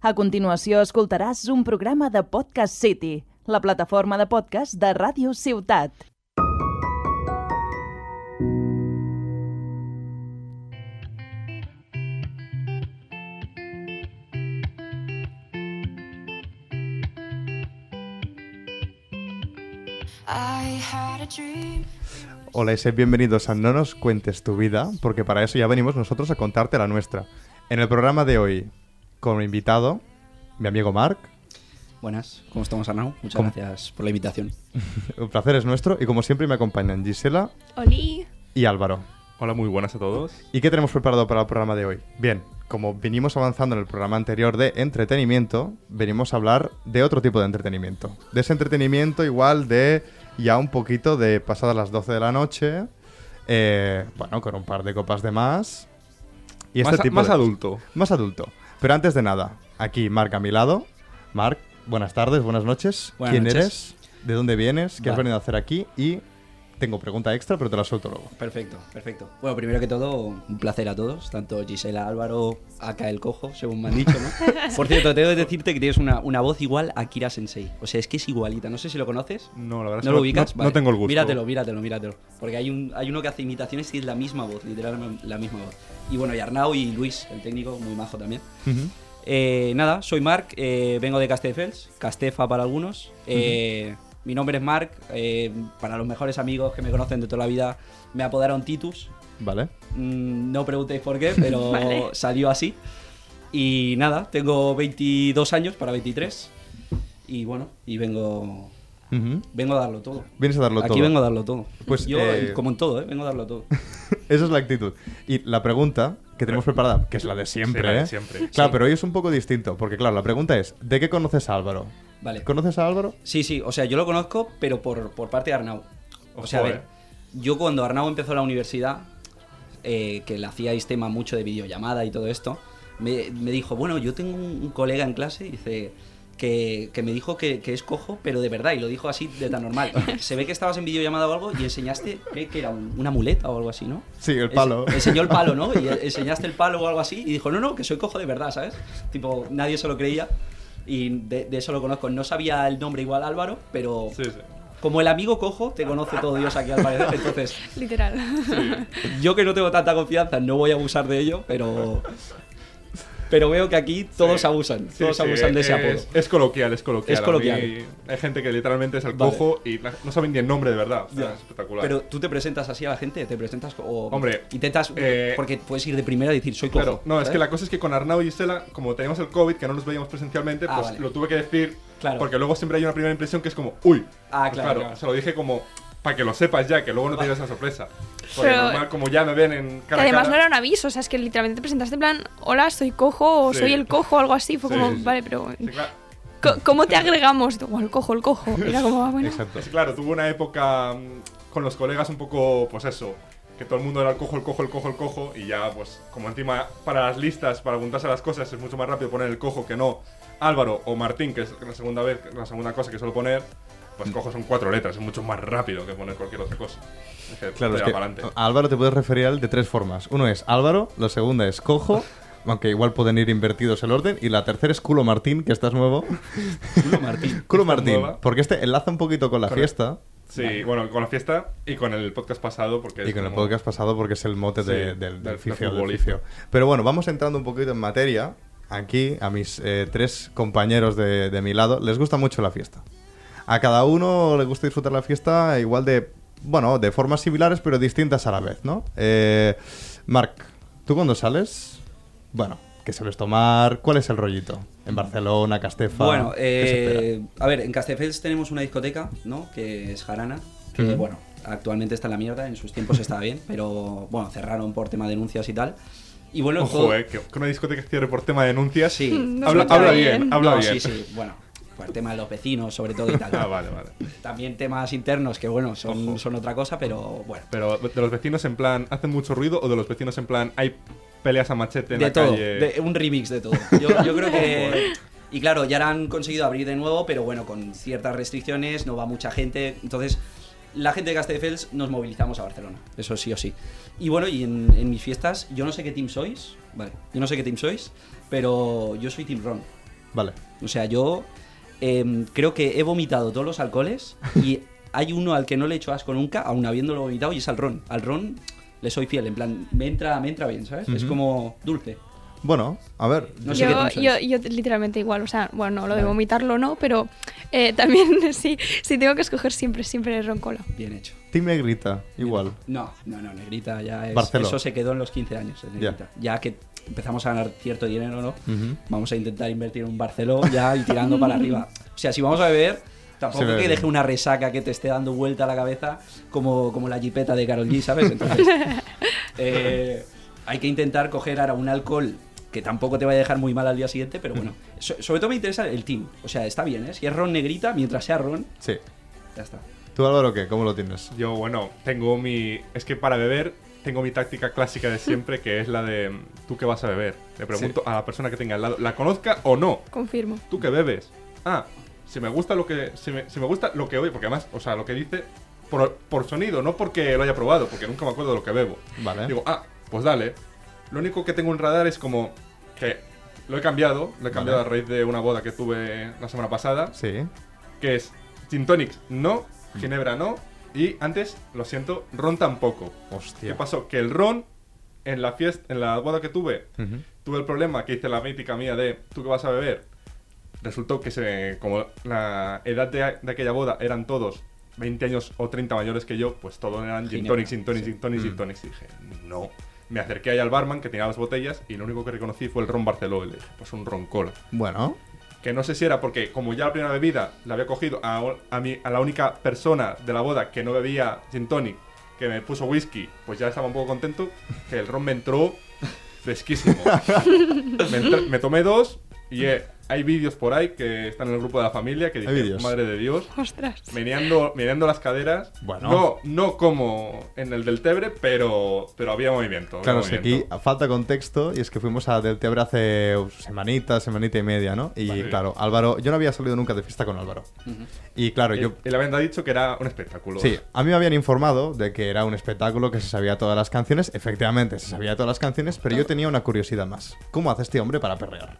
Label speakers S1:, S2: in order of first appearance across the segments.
S1: A continuació escoltaràs un programa de Podcast City, la plataforma de podcast de Ràdio Ciutat.
S2: Hola y sed bienvenidos a No nos cuentes tu vida, porque para eso ya venimos nosotros a contarte la nuestra. En el programa de hoy, como invitado, mi amigo Marc.
S3: Buenas, ¿cómo estamos Arnau? Muchas
S2: ¿Cómo?
S3: gracias por la invitación.
S2: Un placer es nuestro y como siempre me acompañan Gisela
S4: Oli.
S2: y Álvaro.
S5: Hola, muy buenas a todos.
S2: ¿Y qué tenemos preparado para el programa de hoy? Bien, como vinimos avanzando en el programa anterior de entretenimiento, venimos a hablar de otro tipo de entretenimiento. De ese entretenimiento igual de ya un poquito de pasadas las 12 de la noche, eh, bueno, con un par de copas de más. Y este
S5: más,
S2: tipo
S5: más
S2: de-
S5: adulto.
S2: Más adulto. Pero antes de nada, aquí Marc a mi lado. Marc, buenas tardes, buenas noches.
S3: Buenas
S2: ¿Quién
S3: noches.
S2: eres? ¿De dónde vienes? ¿Qué has venido a hacer aquí? Y tengo pregunta extra, pero te la suelto luego.
S3: Perfecto, perfecto. Bueno, primero que todo, un placer a todos, tanto Gisela, Álvaro, acá el cojo, según me han dicho, ¿no? Por cierto, tengo que decirte que tienes una, una voz igual a Kira Sensei. O sea, es que es igualita, no sé si lo conoces.
S5: No, la verdad es
S3: ¿No
S5: que
S3: lo ubicas?
S5: no, no tengo el gusto.
S3: Míratelo, míratelo, míratelo. Porque hay, un, hay uno que hace imitaciones y es la misma voz, literalmente la misma voz. Y bueno, y Arnau y Luis, el técnico, muy majo también. Eh, nada, soy Marc, eh, vengo de Castelldefels, Castefa para algunos. Eh, Mi nombre es Marc, eh, para los mejores amigos que me conocen de toda la vida me apodaron Titus.
S2: ¿Vale?
S3: Mm, no preguntéis por qué, pero
S4: Vale.
S3: salió así. Y nada, tengo 22 años para 23. Y bueno, y vengo, vengo a darlo todo.
S2: Vienes a darlo
S3: Aquí
S2: todo.
S3: vengo a darlo todo.
S2: Pues,
S3: Yo,
S2: eh,
S3: como en todo, ¿eh? vengo a darlo todo.
S2: Esa es la actitud. Y la pregunta que tenemos preparada, que es la de siempre,
S5: Sí, la de
S2: ¿eh?
S5: siempre.
S2: Claro,
S3: Sí.
S2: pero hoy es un poco distinto, porque claro, la pregunta es, ¿de qué conoces a Álvaro?
S3: Vale.
S2: ¿Conoces a Álvaro?
S3: Sí, sí, o sea, yo lo conozco, pero por, por parte de Arnau. O sea, a ver,
S5: eh.
S3: yo cuando Arnau empezó la universidad, eh, que le hacíais tema mucho de videollamada y todo esto, me, me dijo, bueno, yo tengo un, un colega en clase, dice, que, que me dijo que, que es cojo, pero de verdad, y lo dijo así de tan normal. Se ve que estabas en videollamada o algo y enseñaste, ¿qué, que era? Un- ¿Una muleta o algo así, no?
S2: Sí, el palo.
S3: Ense- enseñó el palo, ¿no? Y enseñaste el palo o algo así y dijo, no, no, que soy cojo de verdad, ¿sabes? Tipo, nadie se lo creía y de, de eso lo conozco. No sabía el nombre igual Álvaro, pero
S5: Sí, sí.
S3: como el amigo cojo, te conoce todo Dios aquí al parecer. Entonces,
S4: Literal.
S3: yo que no tengo tanta confianza, no voy a abusar de ello, pero... Pero veo que aquí todos
S5: Sí.
S3: abusan, todos
S5: sí,
S3: abusan de ese
S5: es,
S3: apodo.
S5: Es coloquial, es coloquial.
S3: Es
S5: A mí
S3: coloquial.
S5: hay gente que literalmente es el
S3: Vale.
S5: cojo y no saben ni el nombre de verdad. O sea, es espectacular.
S3: Pero tú te presentas así a la gente, te presentas o
S5: Hombre,
S3: intentas
S5: eh,
S3: porque puedes ir de primera y decir soy cojo.
S5: Claro, no, es que la cosa es que con Arnau y Gisela, como teníamos el COVID, que no nos veíamos presencialmente,
S3: Ah,
S5: pues
S3: vale.
S5: lo tuve que decir.
S3: Claro.
S5: Porque luego siempre hay una primera impresión que es como, uy.
S3: Ah,
S5: Pues
S3: claro, claro.
S5: Se lo dije como, para que lo sepas ya, que luego no te lleves esa sorpresa. Porque
S4: Pero-
S5: normal, como ya me ven en
S4: Que
S5: cara a
S4: además
S5: cara-
S4: no era un aviso, o sea, es que literalmente te presentaste en plan, hola, soy cojo o
S5: Sí.
S4: soy el cojo o algo así. Fue
S5: Sí,
S4: como,
S5: sí,
S4: vale, pero
S5: claro.
S4: ¿cómo te agregamos? Digo, el cojo, el cojo. Era como, ah, bueno.
S2: Exacto.
S5: Claro, tuve una época mm, con los colegas un poco, pues eso, que todo el mundo era el cojo, el cojo, el cojo, el cojo, y ya, pues, como encima para las listas, para apuntarse a las cosas, es mucho más rápido poner el cojo que no Álvaro o Martín, que es la segunda vez, la segunda cosa que suelo poner, pues cojo son cuatro letras, es mucho más rápido que poner cualquier otra cosa. Es que
S2: Claro, es que a Álvaro te puedes referir a él de tres formas. Uno es Álvaro, la segunda es Cojo, aunque igual pueden ir invertidos el orden, y la tercera es Culo Martín, que estás nuevo.
S3: Culo Martín.
S2: Culo Martín,
S5: nueva.
S2: porque este enlaza un poquito con la
S5: Con el-
S2: fiesta
S5: Sí, bueno, con la fiesta y con el podcast pasado, porque
S2: y
S5: es
S2: con el podcast pasado porque es el mote de- del, del
S5: del.
S2: Pero bueno, vamos entrando un poquito en materia. Aquí, a mis eh, tres compañeros de, de mi lado, les gusta mucho la fiesta. A cada uno le gusta disfrutar la fiesta igual de, bueno, de formas similares pero distintas a la vez, ¿no? Eh, Marc, ¿tú cuando sales? Bueno, ¿qué sueles tomar? ¿Cuál es el rollito? En Barcelona, Castefa.
S3: Bueno, eh, a ver, en Castelldefels tenemos una discoteca, ¿no? Que es Jarana, que bueno, actualmente está en la mierda, en sus tiempos estaba bien, pero bueno, cerraron por tema de denuncias y tal. Y bueno,
S5: Ojo,
S3: todo-
S5: eh, que, que una discoteca cierre por tema de denuncias.
S3: Sí.
S4: No
S5: habla, habla
S4: bien.
S5: bien, habla
S3: No,
S5: bien.
S3: Sí, sí, bueno, el tema de los vecinos, sobre todo y tal.
S5: Ah, vale, vale.
S3: También temas internos que, bueno, son, son otra cosa, pero bueno.
S5: Pero de los vecinos en plan, ¿hacen mucho ruido o de los vecinos en plan, hay peleas a machete en
S3: de
S5: la
S3: todo,
S5: calle?
S3: de- un remix de todo. Yo, yo creo que. Y claro, ya han conseguido abrir de nuevo, pero bueno, con ciertas restricciones, no va mucha gente. Entonces, la gente de Castelldefels nos movilizamos a Barcelona, eso sí o sí. Y bueno, y en, en mis fiestas, yo no sé qué team sois, vale, yo no sé qué team sois, pero yo soy Team Ron.
S2: Vale.
S3: O sea, yo em, creo que he vomitado todos los alcoholes y hay uno al que no le he hecho asco nunca, aún habiéndolo vomitado, y es al ron. Al ron le soy fiel, en plan, me entra, me entra bien, ¿sabes? Es como dulce.
S2: Bueno, a ver.
S3: No sé
S4: yo, yo, yo literalmente igual, o sea, bueno, lo de vomitarlo no, pero eh, también sí, sí tengo que escoger siempre, siempre roncola.
S3: Bien hecho.
S2: Team Negrita, igual.
S3: No, no, no, Negrita ya es.
S2: Barceló.
S3: Eso se quedó en los 15 años, en
S2: Ya.
S3: Negrita. Ya. que empezamos a ganar cierto dinero, ¿no? Vamos a intentar invertir en un Barceló ya y tirando para arriba. O sea, si vamos a beber, tampoco que deje una resaca que te esté dando vuelta a la cabeza como, como la jipeta de Carol G, ¿sabes? Entonces, eh, hay que intentar coger ahora un alcohol que tampoco te vaya a dejar muy mal al día siguiente, pero bueno, so- sobre todo me interesa el team. O sea, está bien, ¿eh? Si es ron negrita, mientras sea ron,
S2: Sí.
S3: ya está.
S2: ¿Tú, Álvaro, qué? ¿Cómo lo tienes?
S5: Yo, bueno, tengo mi. Es que para beber tengo mi táctica clásica de siempre, que es la de. ¿Tú qué vas a beber? Le pregunto a la persona que tenga al lado, ¿la conozca o no?
S4: Confirmo.
S5: ¿Tú qué bebes? Ah, si me gusta lo que. Si me, si me gusta lo que oye, porque además, o sea, lo que dice por, por sonido, no porque lo haya probado, porque nunca me acuerdo de lo que bebo.
S2: Vale.
S5: Digo, ah, pues dale. Lo único que tengo en radar es como que lo he cambiado, lo he cambiado
S2: Vale.
S5: a raíz de una boda que tuve la semana pasada,
S2: Sí.
S5: que es Gin Tonics no, Ginebra no, y antes, lo siento, Ron tampoco.
S2: Hostia.
S5: ¿Qué pasó? Que el Ron, en la fiesta, en la boda que tuve, tuve el problema que hice la mítica mía de ¿tú qué vas a beber? Resultó que se, como la edad de, de aquella boda eran todos 20 años o 30 mayores que yo, pues todos eran gin tonics, gin tonics,
S3: sí.
S5: gin tonics, gin
S2: Mm.
S5: tonics. Y dije, no. Me acerqué ahí al barman que tenía las botellas y lo único que reconocí fue el ron Barceló. Y le dije, pues un ron cola.
S2: Bueno.
S5: Que no sé si era porque, como ya la primera bebida la había cogido a, a, mí, a la única persona de la boda que no bebía gin tonic, que me puso whisky, pues ya estaba un poco contento, que el ron me entró fresquísimo. me, entré- me tomé dos y eh, hay vídeos por ahí que están en el grupo de la familia que dicen, madre de Dios,
S4: Ostras.
S5: meneando, meneando las caderas.
S2: Bueno.
S5: No, no como en el del Tebre, pero, pero había movimiento. había
S2: Claro, es que aquí
S5: movimiento.
S2: falta contexto y es que fuimos a Del Tebre hace semanita, semanita y media, ¿no? Y
S5: Vale.
S2: claro, Álvaro, yo no había salido nunca de fiesta con Álvaro. Y claro, yo...
S5: Él, él había dicho que era un espectáculo.
S2: Sí, a mí me habían informado de que era un espectáculo que se sabía todas las canciones. Efectivamente, se sabía todas las canciones, pero yo tenía una curiosidad más. ¿Cómo hace este hombre para perrear?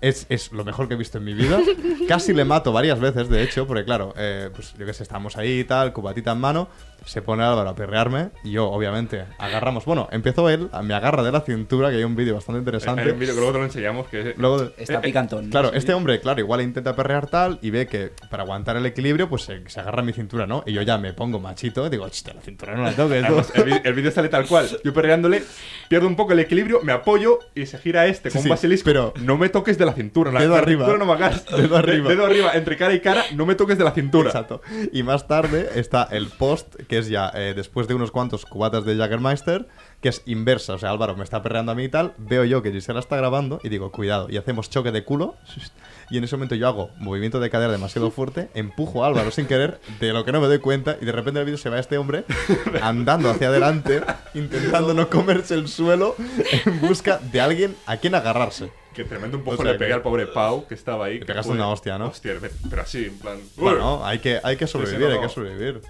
S2: Es, es lo mejor que he visto en mi vida. Casi le mato varias veces, de hecho, porque claro, eh, pues yo que sé, estamos ahí y tal, cubatita en mano, se pone Álvaro a perrearme y yo, obviamente, agarramos. Bueno, empezó él, me agarra de la cintura, que hay un vídeo bastante
S5: Hay
S2: interesante.
S5: un vídeo que luego te lo enseñamos que
S2: Luego de-
S3: Está
S5: Eh, eh,
S3: picantón.
S2: Claro, este hombre, claro, igual intenta perrear tal y ve que para aguantar el equilibrio, pues se, se agarra a mi cintura, ¿no? Y yo ya me pongo machito, digo, hostia, la cintura no la toques. ¿no?".
S5: Además, el, el vídeo sale tal cual. Yo perreándole, pierdo un poco el equilibrio, me apoyo y se gira este con
S2: sí,
S5: un basilisco.
S2: pero-
S5: no me toques de la cintura. La,
S2: Dedo
S5: la
S2: arriba.
S5: cintura no me hagas.
S2: Dedo arriba.
S5: Dedo arriba. Entre cara y cara, no me toques de la cintura.
S2: Exacto. Y más tarde está el post, que es ya eh, después de unos cuantos cubatas de Jaggermeister, que es inversa. O sea, Álvaro me está perreando a mí y tal. Veo yo que Gisela está grabando y digo, cuidado. Y hacemos choque de culo. Y en ese momento yo hago movimiento de cadera demasiado fuerte, empujo a Álvaro sin querer, de lo que no me doy cuenta. Y de repente en el vídeo se va este hombre andando hacia adelante, intentando no comerse el suelo en busca de alguien a quien agarrarse.
S5: Que tremendo un poco
S2: O sea
S5: le pegué
S2: que-
S5: al pobre Pau, que estaba ahí.
S2: Le
S5: que
S2: pegaste
S5: fue-
S2: una hostia, ¿no?
S5: Hostia, pero así, en plan.
S2: Bueno, hay que, hay que sobrevivir,
S5: no,
S2: hay que sobrevivir.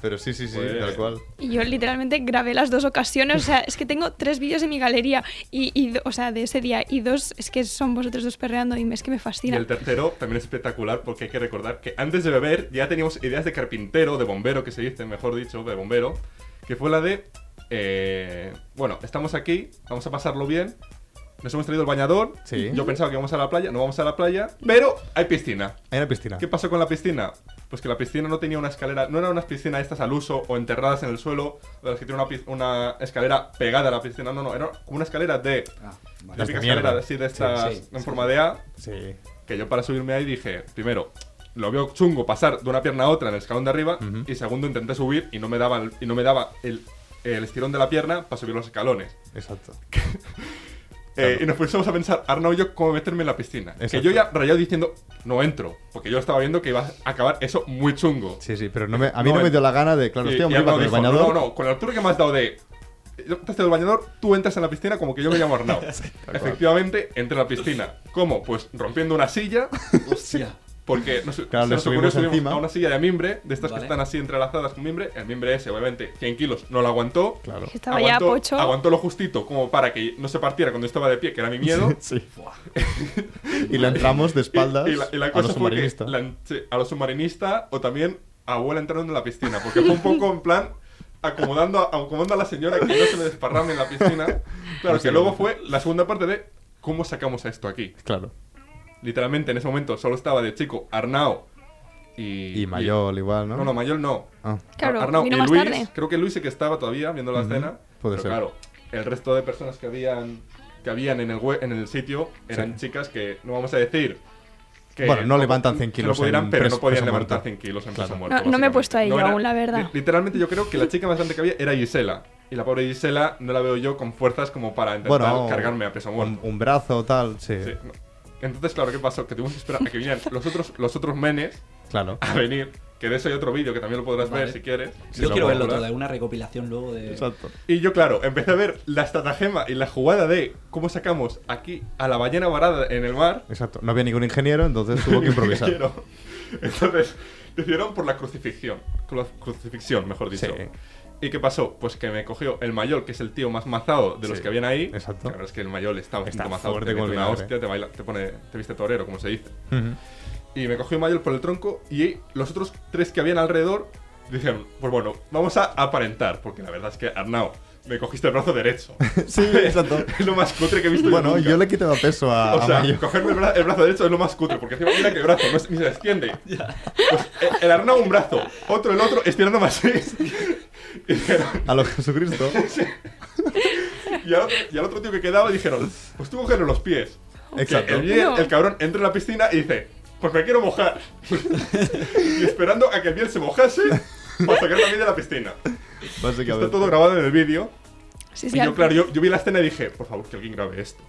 S2: Pero sí, sí, sí,
S5: Pues-
S2: tal cual.
S4: Y yo literalmente grabé las dos ocasiones, o sea, es que tengo tres vídeos en mi galería, y, y o sea, de ese día, y dos es que son vosotros dos perreando, y es que me
S5: Y
S4: fascina.
S5: el tercero también es espectacular porque hay que recordar que antes de beber ya teníamos ideas de carpintero, de bombero, que se dice, mejor dicho, de bombero, que fue la de, eh, bueno, estamos aquí, vamos a pasarlo bien, nos hemos traído el bañador,
S2: Sí.
S5: yo pensaba que íbamos a la playa, no vamos a la playa, pero hay piscina.
S2: Hay una piscina.
S5: ¿Qué pasó con la piscina? Pues que la piscina no tenía una escalera, no eran unas piscinas estas al uso o enterradas en el suelo, de las que tiene una, una escalera pegada a la piscina, no, no, era como una escalera de...
S3: Ah, vale.
S5: Típica
S2: de
S5: escalera así de estas
S3: sí,
S5: en
S3: sí.
S5: forma de A,
S2: Sí.
S5: que yo para subirme ahí dije, primero, lo veo chungo pasar de una pierna a otra en el escalón de arriba, y segundo, intenté subir y no me daba el, y no me daba el, el estirón de la pierna para subir los escalones.
S2: Exacto.
S5: Eh, y nos pusimos a pensar, Arnau y yo, cómo meterme en la piscina. Que
S2: Exacto.
S5: yo ya rayado diciendo, no entro, porque yo estaba viendo que iba a acabar eso muy chungo.
S2: Sí, sí, pero no me, a mí no,
S5: No,
S2: me dio la gana de, claro, estoy hombre con el bañador.
S5: No, no, con la altura que me has dado de... Yo te has dado el bañador, tú entras en la piscina como que yo me llamo Arnau. Efectivamente, entré en la piscina. ¿Cómo? Pues rompiendo una silla,
S3: Hostia.
S5: Porque nos,
S2: Claro,
S5: se
S2: le
S5: nos ocurrió
S2: subimos
S5: subirnos
S2: encima.
S5: a una silla de mimbre, de estas
S3: Vale.
S5: que están así entrelazadas con mimbre. El mimbre ese, obviamente, 100 kilos, no lo aguantó.
S2: Claro.
S4: Estaba ya
S5: aguantó,
S4: pocho.
S5: aguantó lo justito como para que no se partiera cuando estaba de pie, que era mi miedo.
S2: Sí. y le entramos de espaldas
S5: Y, y la, y la
S2: a
S5: cosa
S2: los
S5: fue que
S2: submarinistas.
S5: la- sí, a los submarinistas o también a abuela entrando en la piscina. Porque fue un poco en plan acomodando, a- acomodando a la señora que no se me desparrame en la piscina. Claro, que luego fue la segunda parte de cómo sacamos a esto aquí.
S2: Claro.
S5: Literalmente en ese momento solo estaba de chico Arnau y...
S2: Y Mayol igual, ¿no?
S5: No, no, Mayol no.
S2: Ah.
S4: Claro,
S5: Arnau
S4: vino
S5: y
S4: más
S5: Luis,
S4: tarde.
S5: creo que Luis sí que estaba todavía viendo la
S2: Ujú,
S5: escena.
S2: puede
S5: pero
S2: ser.
S5: claro, el resto de personas que habían que habían en el we- en el sitio eran
S2: Sí.
S5: chicas que no vamos a decir que
S2: Bueno, no levantan 100
S5: que
S2: kilos
S5: no pudieran,
S2: en
S5: pero
S2: pres-
S5: no podían levantar
S2: muerto.
S5: 100 kilos en
S2: Claro.
S5: peso muerto.
S4: No- no me he puesto ahí
S5: No
S4: aún, la verdad.
S5: li- Literalmente yo creo que la chica más grande que había era Gisela. Y la pobre Gisela no la veo yo con fuerzas como para intentar
S2: Bueno,
S5: cargarme a peso muerto.
S2: un, un brazo tal, sí.
S5: Sí, no. Entonces, claro, ¿qué pasó? Que tuvimos que esperar a que vinieran los otros, los otros menes
S2: Claro.
S5: a venir. Que de eso hay otro vídeo que también lo podrás
S3: Vale.
S5: ver si quieres.
S2: Sí,
S3: Yo quiero verlo
S5: hablar.
S3: todo, una recopilación luego de...
S2: Exacto.
S5: Y yo, claro, empecé a ver la estratagema y la jugada de cómo sacamos aquí a la ballena varada en el mar.
S2: Exacto. No había ningún ingeniero, entonces tuvo que improvisar.
S5: Entonces, decidieron por la crucifixión. Cru- Crucifixión, mejor dicho.
S2: Sí.
S5: ¿Y qué pasó? Pues que me cogió el mayol, que es el tío más mazado de los
S2: Sí,
S5: que habían ahí.
S2: exacto.
S5: La verdad es que el mayol está bastante
S2: Está
S5: mazado.
S2: fuerte
S5: te mete
S2: el
S5: una hostia, te, baila, te, pone, te viste torero, como se dice.
S2: Ujú.
S5: Y me cogió Mayol por el tronco y los otros tres que habían alrededor dijeron, pues bueno, vamos a aparentar, porque la verdad es que Arnau, me cogiste el brazo derecho.
S2: Sí, exacto.
S5: es lo más cutre que he visto
S2: Bueno,
S5: nunca.
S2: yo le quitaba peso a,
S5: O
S2: a
S5: sea,
S2: Mayo.
S5: cogerme el, bra- el brazo derecho es lo más cutre, porque encima mira que brazo, no es- ni se extiende. Pues, el, el Arnau un brazo, otro el otro, estirando más
S2: A lo Jesucristo.
S5: y al, otro, y al otro tío que quedaba dijeron, pues tú cogerle los pies.
S2: Exacto.
S5: el, bien-
S4: No.
S5: el cabrón entra en la piscina y dice, pues me quiero mojar. y esperando a que el bien se mojase para sacar también de la piscina.
S2: Básicamente.
S5: Está todo grabado en el vídeo.
S4: Sí,
S5: Y yo, claro, yo, yo vi la escena y dije, por favor, que alguien grabe esto.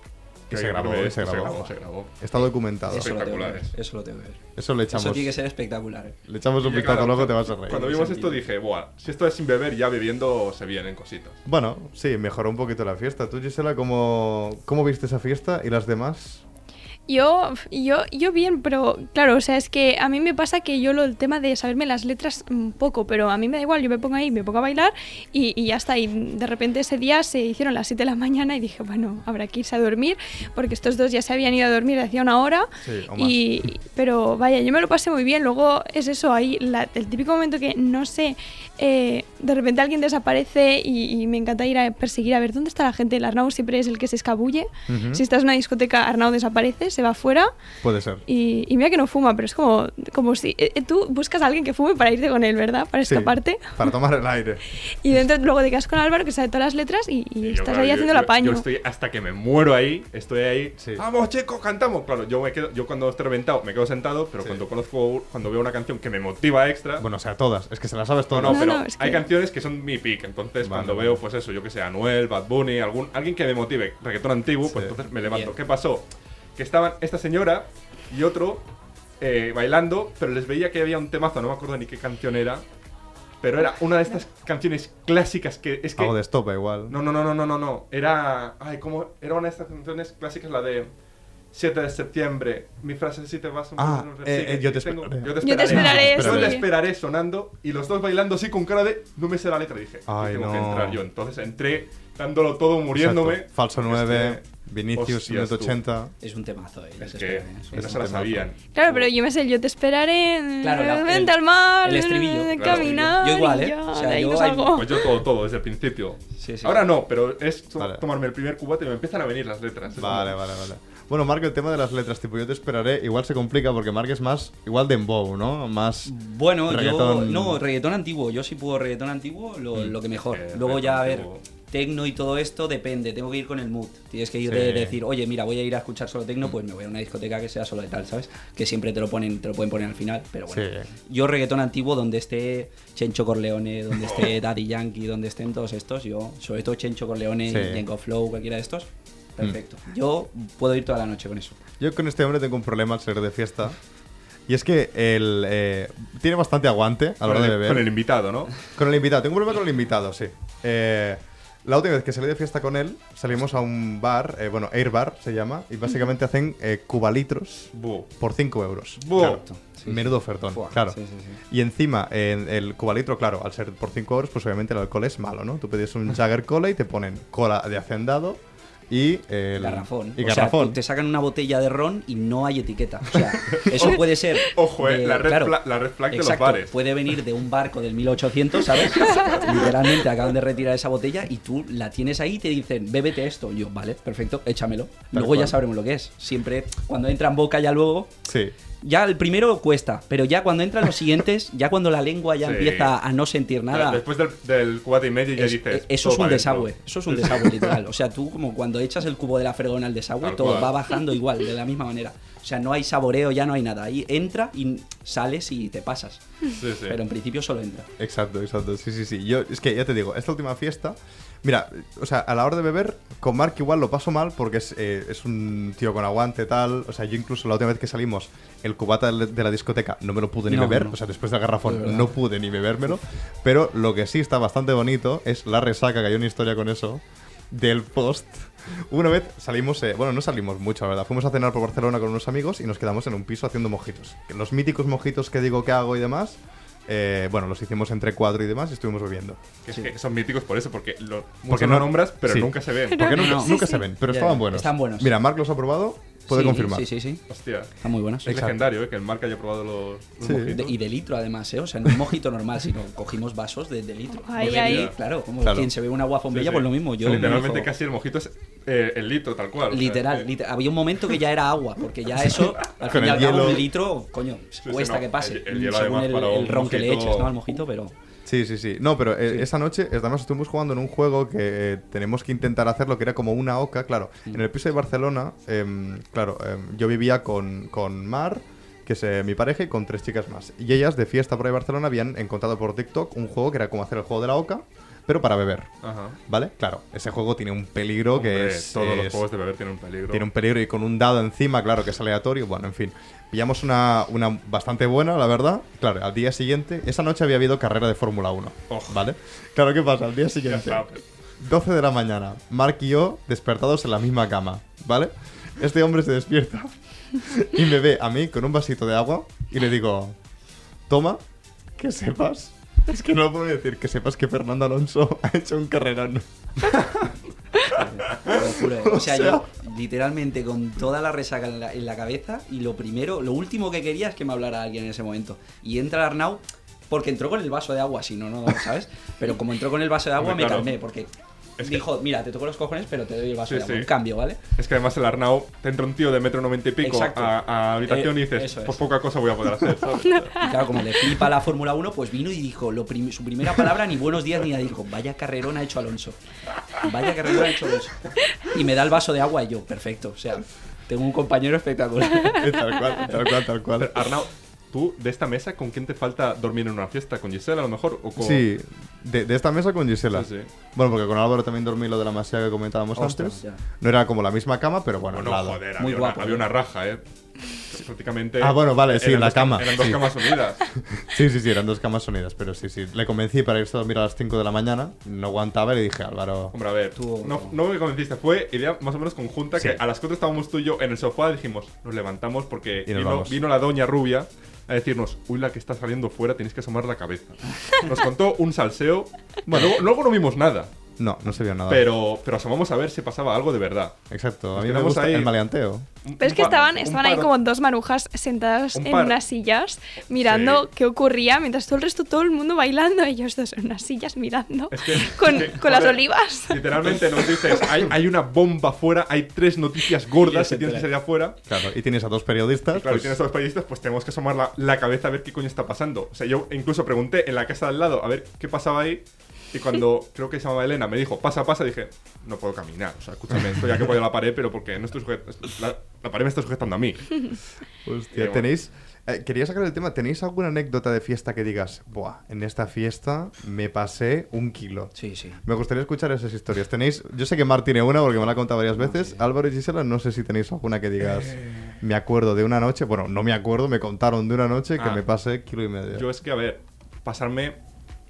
S5: Que
S2: se grabó, se grabó.
S5: se grabó.
S2: Está documentado.
S3: Eso lo tengo que ver.
S5: espectaculares.
S3: Eso lo tengo que ver.
S2: Eso le echamos.
S3: Eso tiene que ser espectacular. eh.
S2: Le echamos un vistazo
S5: claro,
S2: luego, te vas a reír.
S5: Cuando vimos esto dije, buah, si esto es sin beber, ya bebiendo se vienen cositas.
S2: Bueno, sí, mejoró un poquito la fiesta. Tú, Gisela, ¿cómo, cómo viste esa fiesta y las demás?
S4: Yo, yo, yo bien, pero claro, o sea, es que a mí me pasa que yo lo, el tema de saberme las letras un poco, pero a mí me da igual, yo me pongo ahí, me pongo a bailar y, y ya está. Y de repente ese día se hicieron las 7 de la mañana y dije, bueno, habrá que irse a dormir, porque estos dos ya se habían ido a dormir hacía una hora.
S2: Sí, o más.
S4: y, pero vaya, yo me lo pasé muy bien. Luego es eso, ahí la- el típico momento que no sé, eh, de repente alguien desaparece y, y me encanta ir a perseguir a ver dónde está la gente. El Arnau siempre es el que se escabulle. Si estás en una discoteca, Arnau desaparece, se va afuera
S2: Puede ser.
S4: y, y mira que no fuma, pero es como, como si eh, eh, tú buscas a alguien que fume para irte con él, ¿verdad? Para
S2: Sí,
S4: escaparte.
S2: Para tomar el aire.
S4: Y dentro luego te quedas con Álvaro que sabe todas las letras y, y
S5: yo,
S4: estás
S5: claro,
S4: ahí
S5: yo-
S4: haciendo
S5: yo-
S4: el apaño.
S5: Yo estoy hasta que me muero ahí, estoy ahí.
S2: Sí.
S5: Vamos, chicos, cantamos. Claro, yo me quedo, yo cuando estoy reventado me quedo sentado, pero
S2: Sí.
S5: cuando conozco, cuando veo una canción que me motiva extra.
S2: Bueno, o sea, todas. Es que se las sabes
S5: no,
S2: todas.
S5: no,
S4: No,
S5: pero
S4: no, es
S5: hay
S4: que-
S5: canciones que son mi pick. Entonces,
S2: Vale,
S5: cuando veo, pues eso, yo que sé, Anuel, Bad Bunny, algún, alguien que me motive, reggaetón antiguo, pues entonces me levanto.
S3: Bien.
S5: ¿Qué pasó? Que estaban esta señora y otro eh, bailando, pero les veía que había un temazo, no me acuerdo ni qué canción era. Pero era una de estas canciones clásicas que es que.
S2: Algo de estopa igual.
S5: No, no, no, no, no, no, no. Era. Ay, ¿cómo? Era una de estas canciones clásicas, la de 7 de septiembre. Mi frase si te vas
S2: Ah,
S5: no,
S2: eh,
S5: sí,
S2: eh, yo te
S5: tengo-
S2: esperaré.
S5: Yo te
S4: Yo te
S5: esperaré.
S4: esperaré,
S5: Yo te esperaré sonando y los dos bailando así con cara de. No me sé la letra, dije.
S2: Ay,
S5: tengo que
S2: no.
S5: entrar yo. Entonces entré dándolo todo, muriéndome.
S2: Exacto. Falso 9,
S5: Este,
S2: Vinicius,
S5: hostias,
S2: minuto
S5: tú.
S2: 80.
S3: Es un temazo, eh.
S5: Es que esas se
S2: un
S5: la sabían.
S4: Claro, pero yo me sé, yo te esperaré,
S3: Claro, la-
S4: vente
S3: el-
S4: al mar,
S3: el estribillo,
S5: claro.
S4: caminar.
S3: Yo igual, ¿eh?
S4: ya,
S3: O sea, yo
S4: no
S3: hay-.
S5: Pues yo todo, todo, desde el principio.
S3: Sí, sí.
S5: Ahora no, pero es
S2: Vale.
S5: tomarme el primer cubate y me empiezan a venir las letras.
S2: Vale, vale, vale. Bueno, Mark, el tema de las letras, tipo, yo te esperaré, igual se complica porque Mark es más, igual de embow, ¿no? Más...
S3: Bueno,
S2: Reggaetón.
S3: yo. No, reggaetón antiguo. Yo sí puedo reggaetón antiguo, lo,
S2: Mm.
S3: lo que mejor.
S5: Eh,
S3: Luego ya, a ver,
S5: antiguo.
S3: Tecno y todo esto depende. Tengo que ir con el mood. Tienes que ir
S2: Sí.
S3: de decir, oye, mira, voy a ir a escuchar solo tecno, pues me voy a una discoteca que sea solo de tal, ¿sabes? Que siempre te lo ponen, te lo pueden poner al final, pero bueno.
S2: Sí.
S3: Yo reggaetón antiguo donde esté Chencho Corleone, donde esté Daddy Yankee, donde estén todos estos, yo, sobre todo Chencho Corleone,
S2: Sí.
S3: Jenko Flow, cualquiera de estos, perfecto. Yo puedo ir toda la noche con eso.
S2: Yo con este hombre tengo un problema al ser de fiesta. Y es que él eh, tiene bastante aguante a la hora de
S5: el,
S2: beber.
S5: con el invitado, ¿no?
S2: Con el invitado, tengo un problema con el invitado, sí. Eh, La última vez que salí de fiesta con él, salimos a un bar, eh, bueno, Air Bar se llama, y básicamente hacen eh, cubalitros por 5 euros.
S5: Bu.
S2: Claro.
S3: Sí,
S2: Menudo ofertón, claro.
S3: sí, sí, sí.
S2: Y encima, en el cubalitro, claro, al ser por 5 euros, pues obviamente el alcohol es malo, ¿no? Tú pides un Jagger Cola y te ponen cola de hacendado y el
S3: Garrafón.
S2: Y
S3: o sea,
S2: garrafón.
S3: te sacan una botella de ron y no hay etiqueta. O sea, eso puede ser.
S5: Ojo, eh,
S3: de-
S5: la red
S3: claro,
S5: fla- la red flag de los bares.
S3: Puede venir de un barco del 1800, ¿sabes? Literalmente acaban de retirar esa botella y tú la tienes ahí y te dicen, bébete esto. Yo, vale, perfecto, échamelo. Luego ya sabremos lo que es. Siempre, cuando entra en boca, ya luego.
S2: Sí.
S3: Ya el primero cuesta, pero ya cuando entran los siguientes, ya cuando la lengua ya
S5: Sí.
S3: empieza a no sentir nada.
S5: Después del, del y medio ya
S3: Es-
S5: dices.
S3: eh, eso
S5: todo
S3: es un desagüe, eso es un desagüe literal. O sea, tú como cuando echas el cubo de la fregona al desagüe,
S5: Tal
S3: todo
S5: cual.
S3: va bajando igual, de la misma manera. O sea, no hay saboreo, ya no hay nada. Ahí entra y sales y te pasas.
S5: Sí, sí.
S3: Pero en principio solo entra.
S2: Exacto, exacto. Sí, sí, sí. Yo, es que ya te digo, esta última fiesta. Mira, o sea, a la hora de beber, con Mark igual lo paso mal porque es, eh, es un tío con aguante, tal. O sea, yo incluso la última vez que salimos, el cubata de de la discoteca no me lo pude ni
S3: No,
S2: beber.
S3: no.
S2: O sea, después del
S3: De
S2: garrafón
S3: verdad.
S2: no pude ni bebérmelo. Pero lo que sí está bastante bonito es la resaca, que hay una historia con eso, del post. Una vez salimos, eh, bueno, no salimos mucho, la verdad. Fuimos a cenar por Barcelona con unos amigos y nos quedamos en un piso haciendo mojitos. Los míticos mojitos que digo que hago y demás. Eh, bueno, los hicimos entre cuatro y demás y estuvimos bebiendo.
S5: Que es que son míticos por eso, porque lo,
S2: Porque no-
S5: no nombras, pero
S2: sí.
S5: nunca se ven.
S2: Porque nunca,
S3: No.
S2: nunca
S4: Sí,
S2: se ven, pero
S3: Ya,
S2: estaban
S3: ya.
S2: buenos.
S3: Están buenos.
S2: Mira, Marc los ha probado, puede
S3: Sí,
S2: confirmar.
S3: Sí, sí, sí.
S5: Hostia.
S3: Están muy buenos.
S5: Es
S2: Exacto.
S5: legendario, ¿eh? Que el marca haya probado los, los
S2: Sí.
S5: mojitos.
S3: De- y de litro además, ¿eh? O sea, no un mojito normal, sino cogimos vasos de, de litro.
S4: Ahí, ahí.
S3: Claro, como
S2: Claro.
S3: quien se ve una agua
S5: Sí,
S3: bombilla,
S5: sí.
S3: pues lo mismo. Yo
S5: O sea,
S3: me
S5: literalmente casi el mojito es eh, el litro, tal cual. o sea,
S3: Literal,
S5: eh,
S3: literal. Había un momento que ya era agua, porque ya eso, al
S2: Con
S3: fin y
S2: el
S3: al cabo,
S2: hielo.
S3: un litro, coño,
S5: sí,
S3: cuesta
S5: no,
S3: que pase.
S5: el- el hielo
S3: según
S5: además
S3: el,
S5: para
S3: el ron que le eches, ¿no? Al mojito, pero.
S2: Sí, sí, sí. No, pero eh, esa noche, además estuvimos jugando en un juego que eh, tenemos que intentar hacerlo, que era como una oca, claro. En el piso de Barcelona, em, claro, em, yo vivía con, con Mar, que es eh, mi pareja, y con tres chicas más. Y ellas, de fiesta por ahí Barcelona, habían encontrado por TikTok un juego que era como hacer el juego de la oca, pero para beber.
S5: Ajá.
S2: ¿Vale? Claro, ese juego tiene un peligro que es...
S5: Todos los juegos de beber tienen un peligro.
S2: Tiene un peligro y con un dado encima, claro, que es aleatorio. Bueno, en fin. Pillamos una, una bastante buena, la verdad. Claro, al día siguiente, esa noche había habido carrera de Fórmula 1.
S5: Ojo.
S2: ¿Vale? Claro, ¿qué pasa? Al día siguiente,
S5: está.
S2: 12 de la mañana, Mark y yo despertados en la misma cama. ¿Vale? Este hombre se despierta y me ve a mí con un vasito de agua y le digo: Toma, que sepas. Es que no lo puedo decir, que sepas que Fernando Alonso ha hecho un carrerón.
S3: ¿eh? O sea,
S2: O sea-
S3: yo literalmente con toda la resaca en la, en la cabeza y lo primero, lo último que quería es que me hablara alguien en ese momento. Y entra Arnau porque entró con el vaso de agua, si no, no, ¿sabes? Pero como entró con el vaso de agua
S5: Hombre,
S3: me
S5: claro.
S3: calmé porque
S5: Es que-
S3: dijo, mira, te toco los cojones, pero te doy el vaso
S5: Sí,
S3: de agua.
S5: sí.
S3: Un cambio, ¿vale?
S5: Es que además el Arnau, te entra un tío de metro noventa y pico a, a habitación
S3: Eh,
S5: y dices,
S3: eso es.
S5: pues poca cosa voy a poder hacer, ¿sabes?
S3: Y claro, como le flipa la Fórmula 1, pues vino y dijo, lo prim- su primera palabra, ni buenos días ni nada, dijo, vaya carrerón ha hecho Alonso. Vaya carrerón ha hecho Alonso. Y me da el vaso de agua y yo, perfecto, o sea, tengo un compañero espectacular.
S2: tal cual, tal cual, tal cual.
S5: Pero, Arnau, tú de esta mesa, ¿con quién te falta dormir en una fiesta? ¿Con Gisela a lo mejor? ¿O con...
S2: Sí, de, de esta mesa con Gisela.
S5: Sí, sí.
S2: Bueno, porque con Álvaro también dormí lo de la masía que comentábamos
S3: Ostras,
S2: antes.
S3: ya.
S2: No era como la misma cama, pero bueno,
S5: Bueno,
S2: lado.
S5: joder,
S3: Muy
S5: había,
S3: guapo,
S5: una, había una raja, ¿eh? Prácticamente...
S2: Ah, bueno, vale, sí,
S5: eran
S2: la
S5: dos
S2: cama,
S5: Eran dos
S2: sí.
S5: camas unidas.
S2: Sí, sí, sí, eran dos camas unidas, pero sí, sí. Le convencí para irse a dormir a las 5 de la mañana. No aguantaba y le dije, Álvaro.
S5: Hombre, a ver,
S3: Tú-
S5: no, no me convenciste, fue idea más o menos conjunta
S2: Sí.
S5: que a las 4 estábamos tú y yo en el sofá y dijimos, nos levantamos porque
S2: Y nos
S5: vino, vino la doña rubia a decirnos, uy, la que está saliendo fuera, tenéis que asomar la cabeza. Nos contó un salseo, bueno, luego, luego no vimos nada,
S2: No, no se vio nada.
S5: pero, pero asomamos a ver si pasaba algo de verdad.
S2: Exacto, a mí me gusta
S5: ahí-
S2: el maleanteo.
S4: Pero es que estaban, estaban ahí como dos marujas sentadas
S5: Un
S4: en
S5: par.
S4: unas sillas mirando
S5: Sí.
S4: qué ocurría, mientras todo el resto, todo el mundo bailando, ellos dos en unas sillas mirando
S5: Es que-
S4: con,
S5: es que,
S4: con las olivas.
S5: Literalmente nos dices, hay, hay una bomba afuera, hay tres noticias gordas que tienes que salir afuera.
S2: Claro, y tienes a dos periodistas.
S5: Y claro,
S2: pues-
S5: y tienes a los periodistas, pues tenemos que asomar la, la cabeza a ver qué coño está pasando. O sea, yo incluso pregunté en la casa de al lado a ver qué pasaba ahí. Y cuando creo que se llamaba Elena me dijo, pasa, pasa, dije, no puedo caminar. O sea, escúchame, estoy aquí apoyado a la pared, pero porque no estoy sujet- la, la pared me está sujetando a mí.
S2: Hostia,
S5: bueno.
S2: tenéis. eh, quería sacar el tema. ¿Tenéis alguna anécdota de fiesta que digas, Buah, en esta fiesta me pasé un kilo?
S3: Sí, sí.
S2: Me gustaría escuchar esas historias. Tenéis, yo sé que Mar tiene una porque me la ha contado varias veces. Álvaro y Gisela, no sé si tenéis alguna que digas. Me acuerdo de una noche, bueno, no me acuerdo, me contaron de una noche que
S5: Ah.
S2: me pasé kilo y medio.
S5: Yo es que, a ver, pasarme.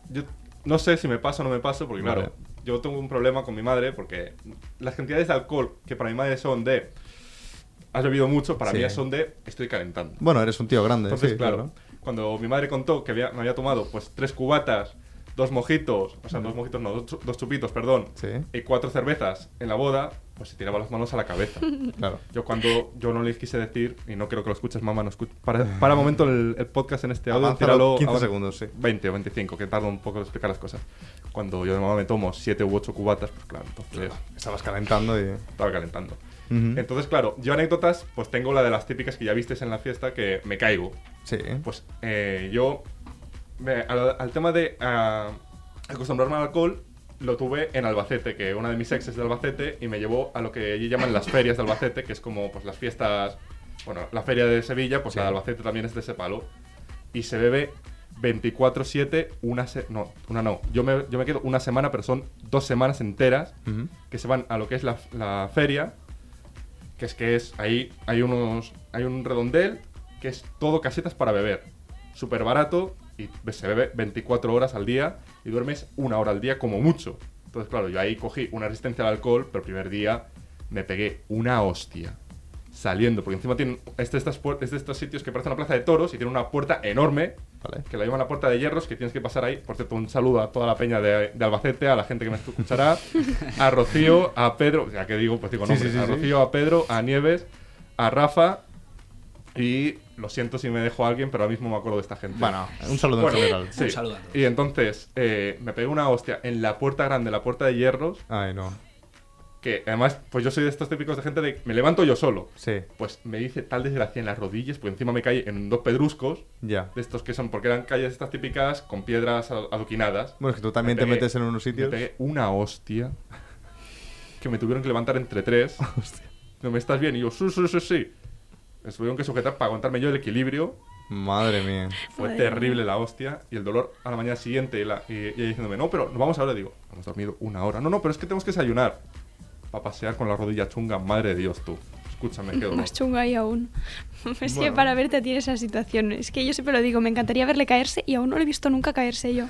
S5: Yo no sé si me paso o no me paso, porque claro,
S2: Vale.
S5: yo tengo un problema con mi madre porque las cantidades de alcohol que para mi madre son de has bebido mucho, para
S2: Sí.
S5: mí son de estoy calentando.
S2: Bueno, eres un tío grande,
S5: Entonces,
S2: sí,
S5: claro, cuando mi madre contó que había- me había tomado pues tres cubatas, dos mojitos, o sea, dos mojitos no, dos chupitos, perdón,
S2: Sí.
S5: y cuatro cervezas en la boda, pues se tiraba las manos a la cabeza.
S2: Claro.
S5: Yo cuando yo no le quise decir, y no quiero que lo escuches, mamá, no escuches. Para, para momento el, el podcast en este audio, tíralo
S2: 15
S5: avan-
S2: segundos, sí.
S5: 20 o 25, que tarda un poco en explicar las cosas. Cuando yo de mamá me tomo 7 u 8 cubatas, pues claro, entonces
S2: Estabas calentando y...
S5: estaba calentando.
S2: Ujú.
S5: Entonces, claro, yo anécdotas, pues tengo la de las típicas que ya visteis en la fiesta, que me caigo.
S2: Sí.
S5: Pues eh, yo, me- al, al tema de ah, acostumbrarme al alcohol, lo tuve en Albacete, que una de mis exes de Albacete, y me llevó a lo que allí llaman las ferias de Albacete, que es como pues las fiestas, bueno, la feria de Sevilla, pues la de Albacete también es de ese palo, y se bebe 24-7, una se no, una no, yo me, yo me quedo una semana, pero son dos semanas enteras,
S2: Ujú.
S5: que se van a lo que es la, la feria, que es que es ahí hay unos hay un redondel que es todo casetas para beber, súper barato y se bebe 24 horas al día y duermes una hora al día como mucho. Entonces, claro, yo ahí cogí una resistencia al alcohol, pero el primer día me pegué una hostia saliendo, porque encima tienen es de, estas es de estos sitios que parece una plaza de toros y tiene una puerta enorme
S2: Vale.
S5: que la llaman la puerta de hierros, que tienes que pasar ahí. Por cierto, un saludo a toda la peña de, de Albacete, a la gente que me escuchará, a Rocío, a Pedro, ya que digo, pues digo nombres,
S2: sí, sí,
S5: a. Rocío, a Pedro, a Nieves, a Rafa y lo siento si me dejo a alguien, pero ahora mismo me acuerdo de esta gente.
S2: Bueno, un saludo
S5: Bueno,
S2: en general.
S5: Sí.
S3: Un saludo a todos.
S5: Y entonces eh, me pegué una hostia en la puerta grande, la puerta de hierros,
S2: Ay, no.
S5: que además, pues yo soy de estos típicos de gente de me levanto yo solo.
S2: Sí,
S5: Pues me hice tal desgracia en las rodillas, porque encima me caí en dos pedruscos,
S2: ya.
S5: de estos que son, porque eran calles estas típicas con piedras ado- adoquinadas.
S2: Bueno, es que tú también
S5: Me
S2: te
S5: pegué-
S2: metes en unos
S5: Me
S2: sitios.
S5: pegué una hostia que me tuvieron que levantar entre tres. No me estás bien. Y yo, sí, sí, sí, sí. Me tuvieron que sujetar para aguantarme yo el equilibrio.
S2: Madre mía.
S5: Fue
S4: Madre
S5: terrible la hostia. Y el dolor a la mañana siguiente. Y, la- y- y ella diciéndome, no, pero nos vamos ahora. Digo, hemos dormido una hora. No, no, pero es que tenemos que desayunar. Para pasear con la rodilla chunga. Madre de Dios, tú. Escúchame, qué dolor.
S4: Más chunga ahí aún. Es que
S5: Bueno.
S4: para verte tiene esa situación. Es que yo siempre lo digo, me encantaría verle caerse y aún no lo he visto nunca caerse yo.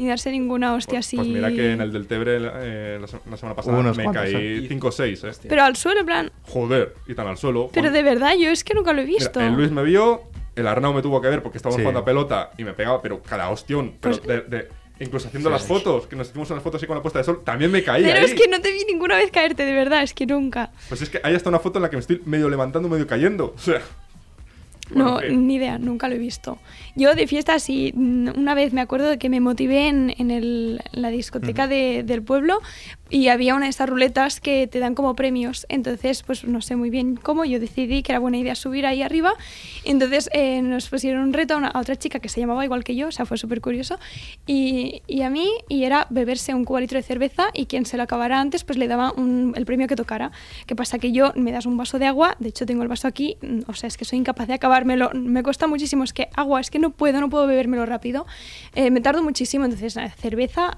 S4: Ni darse ninguna hostia
S5: Pues,
S4: así.
S5: pues mira que en el del Tebre eh, la, la semana pasada
S2: unos
S5: me caí
S3: ¿eh?
S5: 5 o 6, eh.
S4: Pero al suelo, en plan.
S5: Joder, y tan al suelo.
S4: Pero
S5: Juan-
S4: de verdad, yo es que nunca lo he
S5: Mira,
S4: visto.
S5: el Luis me vio, el Arnau me tuvo que ver porque estábamos
S2: Sí.
S5: jugando a pelota y me pegaba, pero cada ostión. Pero
S4: Pues-
S5: de, de- incluso haciendo las fotos, que nos hicimos unas fotos así con la puesta de sol, también me caí
S4: Pero
S5: ahí.
S4: es que no te vi ninguna vez caerte, de verdad, es que nunca.
S5: Pues es que hay hasta una foto en la que me estoy medio levantando, medio cayendo. O sea.
S4: No, ni idea, nunca lo he visto. Yo de fiesta sí, una vez me acuerdo de que me motivé en, en el- en la discoteca de- del pueblo y había una de estas ruletas que te dan como premios. Entonces, pues no sé muy bien cómo, yo decidí que era buena idea subir ahí arriba. Entonces eh, nos pusieron un reto a, otra chica que se llamaba igual que yo, o sea, fue súper curioso. Y, y a mí, y era beberse un cubo litro de cerveza y quien se lo acabara antes, pues le daba el premio que tocara. ¿Qué pasa? Que yo me das un vaso de agua, de hecho tengo el vaso aquí, o sea, es que soy incapaz de acabármelo, me cuesta muchísimo, es que agua, es que no puedo, no puedo bebérmelo rápido, Eh, me tardo muchísimo, entonces cerveza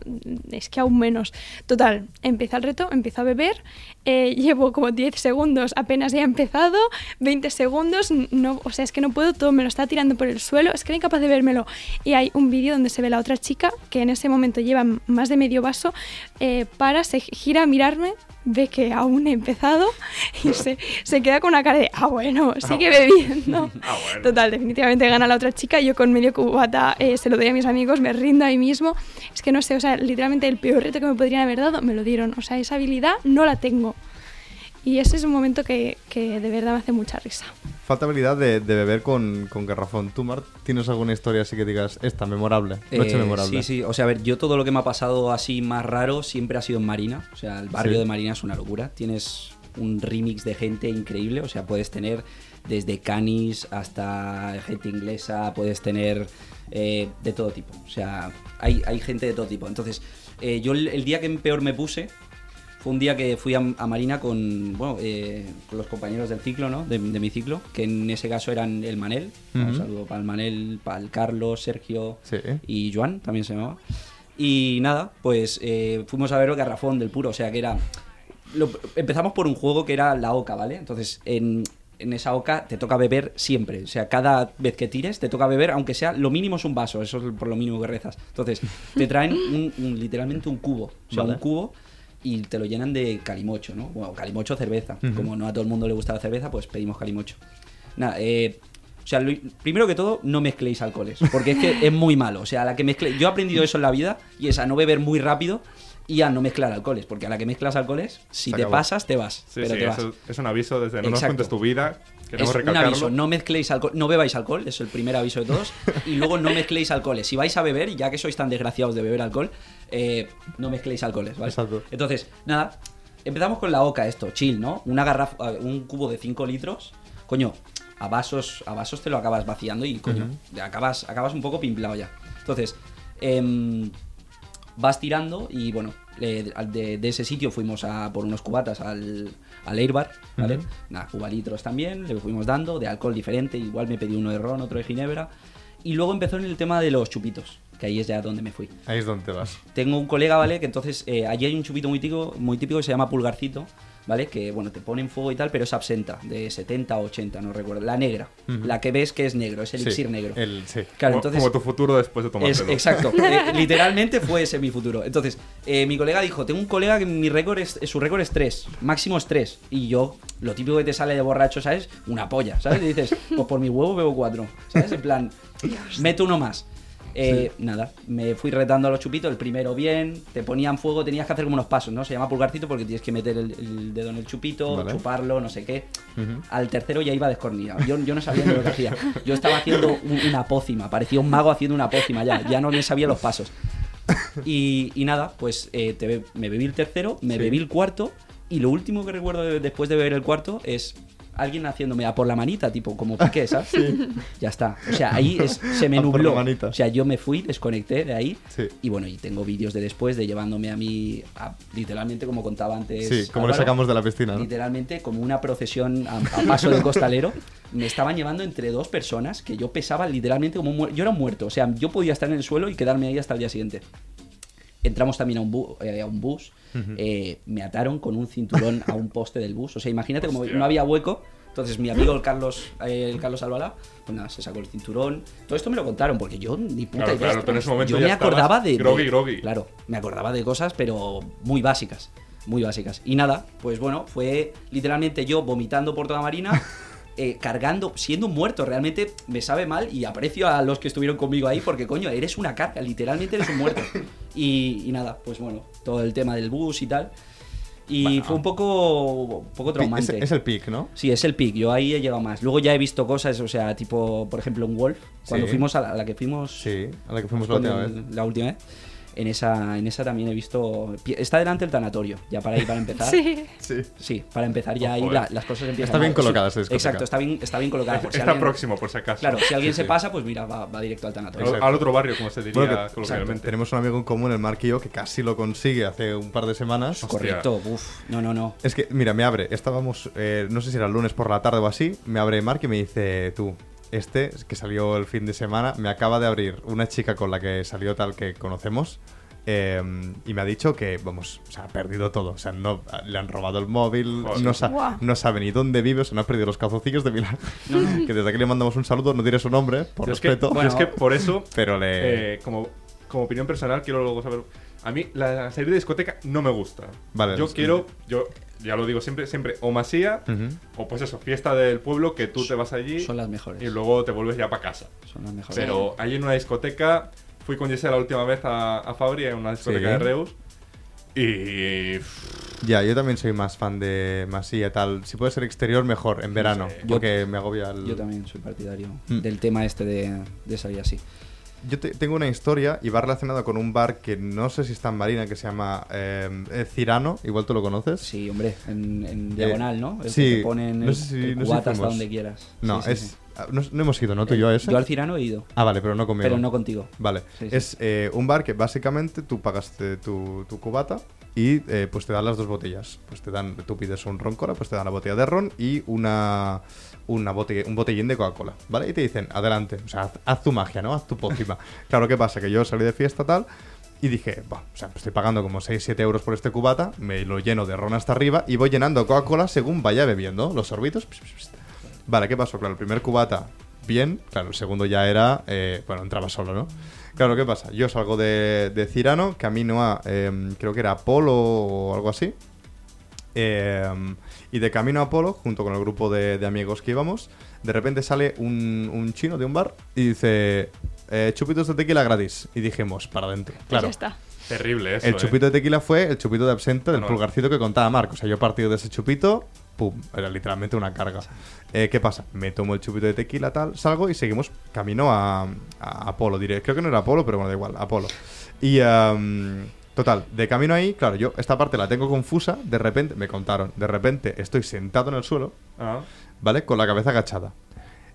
S4: es que aún menos. Total, empieza el reto, empiezo a beber, eh, llevo como 10 segundos, apenas ya he empezado, 20 segundos, no, o sea, es que no puedo todo, me lo está tirando por el suelo, es que era incapaz de bebérmelo. Y hay un vídeo donde se ve la otra chica que en ese momento lleva más de medio vaso, eh, para, se gira a mirarme, ve que aún he empezado y se, se queda con una cara de, ah, bueno, sigue bebiendo.
S5: Ah, bueno.
S4: Total, definitivamente gana la otra chica. Yo con medio cubata eh, se lo doy a mis amigos, me rindo ahí mismo. Es que no sé, o sea, literalmente el peor reto que me podrían haber dado me lo dieron. O sea, esa habilidad no la tengo. Y ese es un momento que, que de verdad me hace mucha risa.
S2: Falta habilidad de, de beber con, con garrafón. ¿Tú, Mart, tienes alguna historia así que digas, esta, memorable? Noche
S3: Eh,
S2: memorable.
S3: Sí, sí. O sea, a ver, yo todo lo que me ha pasado así más raro siempre ha sido en Marina. O sea, el barrio
S2: Sí.
S3: de Marina es una locura. Tienes un remix de gente increíble. O sea, puedes tener desde canis hasta gente inglesa, puedes tener eh, de todo tipo. O sea, hay, hay gente de todo tipo. Entonces, eh, yo el, el día que peor me puse fue un día que fui a, a Marina con, bueno, eh, con los compañeros del ciclo, ¿no? De, de mi ciclo, que en ese caso eran el Manel. Un
S2: Ujú.
S3: saludo para el Manel, para el Carlos, Sergio
S2: Sí.
S3: y Joan, también se llamaba. Y nada, pues eh, fuimos a ver el garrafón del puro, o sea que era... lo- empezamos por un juego que era la OCA, ¿vale? Entonces, en, en esa oca te toca beber siempre. O sea, cada vez que tires te toca beber, aunque sea lo mínimo es un vaso, eso es por lo mínimo que rezas. Entonces, te traen un- un- literalmente un cubo. O sea,
S2: Vale.
S3: un cubo y te lo llenan de calimocho, ¿no? Bueno, calimocho cerveza. Como no a todo el mundo le gusta la cerveza, pues pedimos calimocho. Nada, eh, o sea, lo- primero que todo, no mezcléis alcoholes, porque es que es muy malo. O sea, a la que mezcle... Yo he aprendido eso en la vida y es a no beber muy rápido y a no mezclar alcoholes, porque a la que mezclas alcoholes, si te pasas, te vas.
S5: Sí,
S3: pero
S5: sí,
S3: te vas.
S5: eso es un aviso desde no nos cuentes tu vida. Queremos
S3: Es un aviso, no mezcléis alcohol, no bebáis alcohol, es el primer aviso de todos. Y luego no mezcléis alcoholes. Si vais a beber, ya que sois tan desgraciados de beber alcohol, eh, no mezcléis alcoholes, ¿vale?
S2: Exacto.
S3: Entonces, nada, empezamos con la oca esto, chill, ¿no? Una garrafa, un cubo de 5 litros, coño, a vasos, a vasos te lo acabas vaciando y coño, ya acabas, acabas un poco pimplado ya. Entonces, em, vas tirando y bueno, eh, de, de ese sitio fuimos a por unos cubatas al, al Airbar, ¿vale? Nada, cubalitros también, le fuimos dando, de alcohol diferente, igual me pedí uno de ron, otro de ginebra. Y luego empezó en el tema de los chupitos, que ahí es ya donde me fui.
S2: Ahí es donde te vas.
S3: Tengo un colega, ¿vale? Que entonces eh, allí hay un chupito muy típico, muy típico que se llama pulgarcito, ¿vale? Que bueno, te ponen fuego y tal, pero es absenta, de 70 o 80, no recuerdo. La negra, la que ves que es negro, es el elixir
S2: Sí,
S3: negro.
S2: El, sí.
S3: Claro,
S5: como,
S3: entonces.
S5: como tu futuro después de
S3: Es,
S5: tomártelo.
S3: exacto, eh, literalmente fue ese mi futuro. Entonces, eh, mi colega dijo, tengo un colega que mi récord es, su récord es 3, máximo es 3. Y yo, lo típico que te sale de borracho, ¿sabes? Una polla, ¿sabes? Y dices, pues por mi huevo bebo 4, ¿sabes? En plan, meto uno más. Eh, Nada, me fui retando a los chupitos, el primero bien, te ponían fuego, tenías que hacer como unos pasos, ¿no? Se llama pulgarcito porque tienes que meter el, el dedo en el chupito,
S2: Vale.
S3: chuparlo, no sé qué. Al tercero ya iba descornillado. Yo, yo no sabía lo que hacía. Yo estaba haciendo un- una pócima, parecía un mago haciendo una pócima ya. Ya no me sabía los pasos. Y, y nada, pues eh, te me bebí el tercero, me
S2: Sí.
S3: bebí el cuarto. Y lo último que recuerdo de- después de beber el cuarto es alguien haciéndome a por la manita, tipo como piqué, ¿sabes? Ya está. O sea, ahí es- se me
S2: A por la
S3: nubló.
S2: manita.
S3: O sea, yo me fui, desconecté de ahí.
S2: Sí.
S3: Y bueno, y tengo vídeos de después de llevándome a mí, a- literalmente como contaba antes.
S2: Sí, como
S3: Álvaro,
S2: sacamos de la piscina, ¿no?
S3: Literalmente como una procesión a, a paso de costalero. Me estaban llevando entre dos personas que yo pesaba literalmente como un muerto. Yo era un muerto. O sea, yo podía estar en el suelo y quedarme ahí hasta el día siguiente. Entramos también a un, bu- eh, a un bus. eh, me ataron con un cinturón a un poste del bus. O sea, imagínate como
S5: Hostia.
S3: no había hueco. Entonces mi amigo el Carlos, eh, el Carlos Albalá, pues nada, se sacó el cinturón. Todo esto me lo contaron porque yo ni puta
S5: Claro,
S3: idea.
S5: claro, en ese momento
S3: yo
S5: ya
S3: me acordaba de. Claro, me acordaba de cosas, pero muy básicas. Muy básicas. Y nada, pues bueno, fue literalmente yo vomitando por toda Marina, eh, cargando, siendo un muerto. Realmente me sabe mal y aprecio a los que estuvieron conmigo ahí porque, coño, eres una carga, literalmente eres un muerto. Y, y nada, pues bueno, todo el tema del bus y tal. Y
S2: Bueno.
S3: fue un poco, un poco
S2: Es,
S3: traumante.
S2: es el pick, ¿no?
S3: Sí, es el pick. Yo ahí he llegado más. Luego ya he visto cosas, o sea, tipo, por ejemplo, un Wolf. Cuando
S2: Sí.
S3: fuimos a la, a la que fuimos.
S2: Sí, a la que fuimos la última vez.
S3: La última vez. En esa, en esa también he visto. Está delante el tanatorio, ya para ir para empezar.
S4: Sí.
S2: Sí.
S3: Sí, para empezar ya ahí la- las cosas empiezan
S2: Está bien
S3: a-
S2: colocada
S3: sí,
S2: discoteca.
S3: Exacto, está bien, está bien colocada. por si
S5: Está
S3: alguien-
S5: próximo, por si acaso.
S3: Claro, si alguien
S2: Sí,
S3: se
S2: sí.
S3: pasa, pues mira, va, va directo al tanatorio.
S5: Al,
S2: Exacto.
S5: al otro barrio, como se diría
S2: Bueno, que-
S5: coloquialmente.
S2: Tenemos un amigo en común, el Mark y yo, que casi lo consigue hace un par de semanas.
S5: Hostia.
S3: Correcto, uff, no, no, no.
S2: Es que, mira, me abre. Estábamos, eh, no sé si era el lunes por la tarde o así. Me abre Mark y me dice, tú, este, que salió el fin de semana, me acaba de abrir una chica con la que salió tal que conocemos. eh, y me ha dicho que, vamos, o sea, ha perdido todo. O sea, no, le han robado el móvil,
S5: Joder.
S2: no, sa-
S4: Guau.
S2: no sabe ni dónde vive, o sea, no ha perdido los calzoncillos de Milán. que desde aquí le mandamos un saludo, no diré su nombre, por
S5: Yo es que,
S2: respeto.
S3: Bueno.
S5: es que por eso,
S2: Pero le.
S5: eh, como, como opinión personal, quiero luego saber. A mí la salir de discoteca no me gusta.
S2: Vale,
S5: yo quiero, yo ya lo digo siempre, siempre o masía o pues eso, fiesta del pueblo que tú te vas allí
S3: Son las mejores.
S5: y luego te vuelves ya para casa.
S3: Son las mejores.
S5: Pero allí en una discoteca, fui con Jesse la última vez a, a Fabri en una discoteca
S2: Sí.
S5: de Reus y
S2: Ya, yo también soy más fan de Masía y tal. Si puede ser exterior, mejor, en verano.
S5: Sí.
S2: Porque me agobia el...
S3: Yo también soy partidario
S2: Mm.
S3: del tema este de, de salir así.
S2: Yo te- tengo una historia y va relacionada con un bar que no sé si está en Marina, que se llama eh, eh, Cirano. Igual tú lo conoces.
S3: Sí, hombre, en, en diagonal, ¿no? El que
S2: sí,
S3: te ponen
S2: no sé si-
S3: el
S2: no sé si
S3: hasta donde quieras.
S2: No,
S3: Sí, sí,
S2: es...
S3: sí.
S2: ah, No, no hemos ido, ¿no? Tú y yo a ese.
S3: Yo al Cirano he ido,
S2: Ah, vale, pero no conmigo.
S3: pero no contigo.
S2: Vale,
S3: Sí, sí.
S2: es eh, un bar que básicamente tú pagas eh, tu, tu cubata y eh, pues te dan las dos botellas. Pues te dan, tú pides un ron cola, pues te dan la botella de ron y una, una botella, un botellín de Coca-Cola, ¿vale? Y te dicen, adelante, o sea, haz, haz tu magia, ¿no? Haz tu pócima. claro, ¿qué pasa? Que yo salí de fiesta tal y dije, va, o sea, estoy pagando como 6-7 euros por este cubata, me lo lleno de ron hasta arriba y voy llenando Coca-Cola según vaya bebiendo los sorbitos. Vale, ¿qué pasó? Claro, el primer cubata, bien. Claro, el segundo ya era. eh, bueno, entraba solo, ¿no? Claro, ¿qué pasa? Yo salgo de, de Cirano, camino a. em, creo que era Apolo o algo así. Em, y de camino a Apolo, junto con el grupo de, de amigos que íbamos, de repente sale un, un chino de un bar y dice: eh, Chupitos de tequila gratis. Y dijimos, para adentro.
S4: Pues
S2: Claro.
S4: ya está.
S5: Terrible eso.
S2: El
S5: ¿eh?
S2: chupito de tequila fue el chupito de absenta del
S5: No, no.
S2: pulgarcito que contaba Marco. O sea, yo partido de ese chupito, pum, era literalmente una carga. Eh, ¿Qué pasa? Me tomo el chupito de tequila, tal, salgo y seguimos camino a, a Apolo, diré. Creo que no era Apolo, pero bueno, da igual, Apolo. Y, total, de camino ahí, claro, yo esta parte la tengo confusa, de repente, me contaron, de repente estoy sentado en el suelo,
S5: Ah,
S2: ¿vale? Con la cabeza agachada.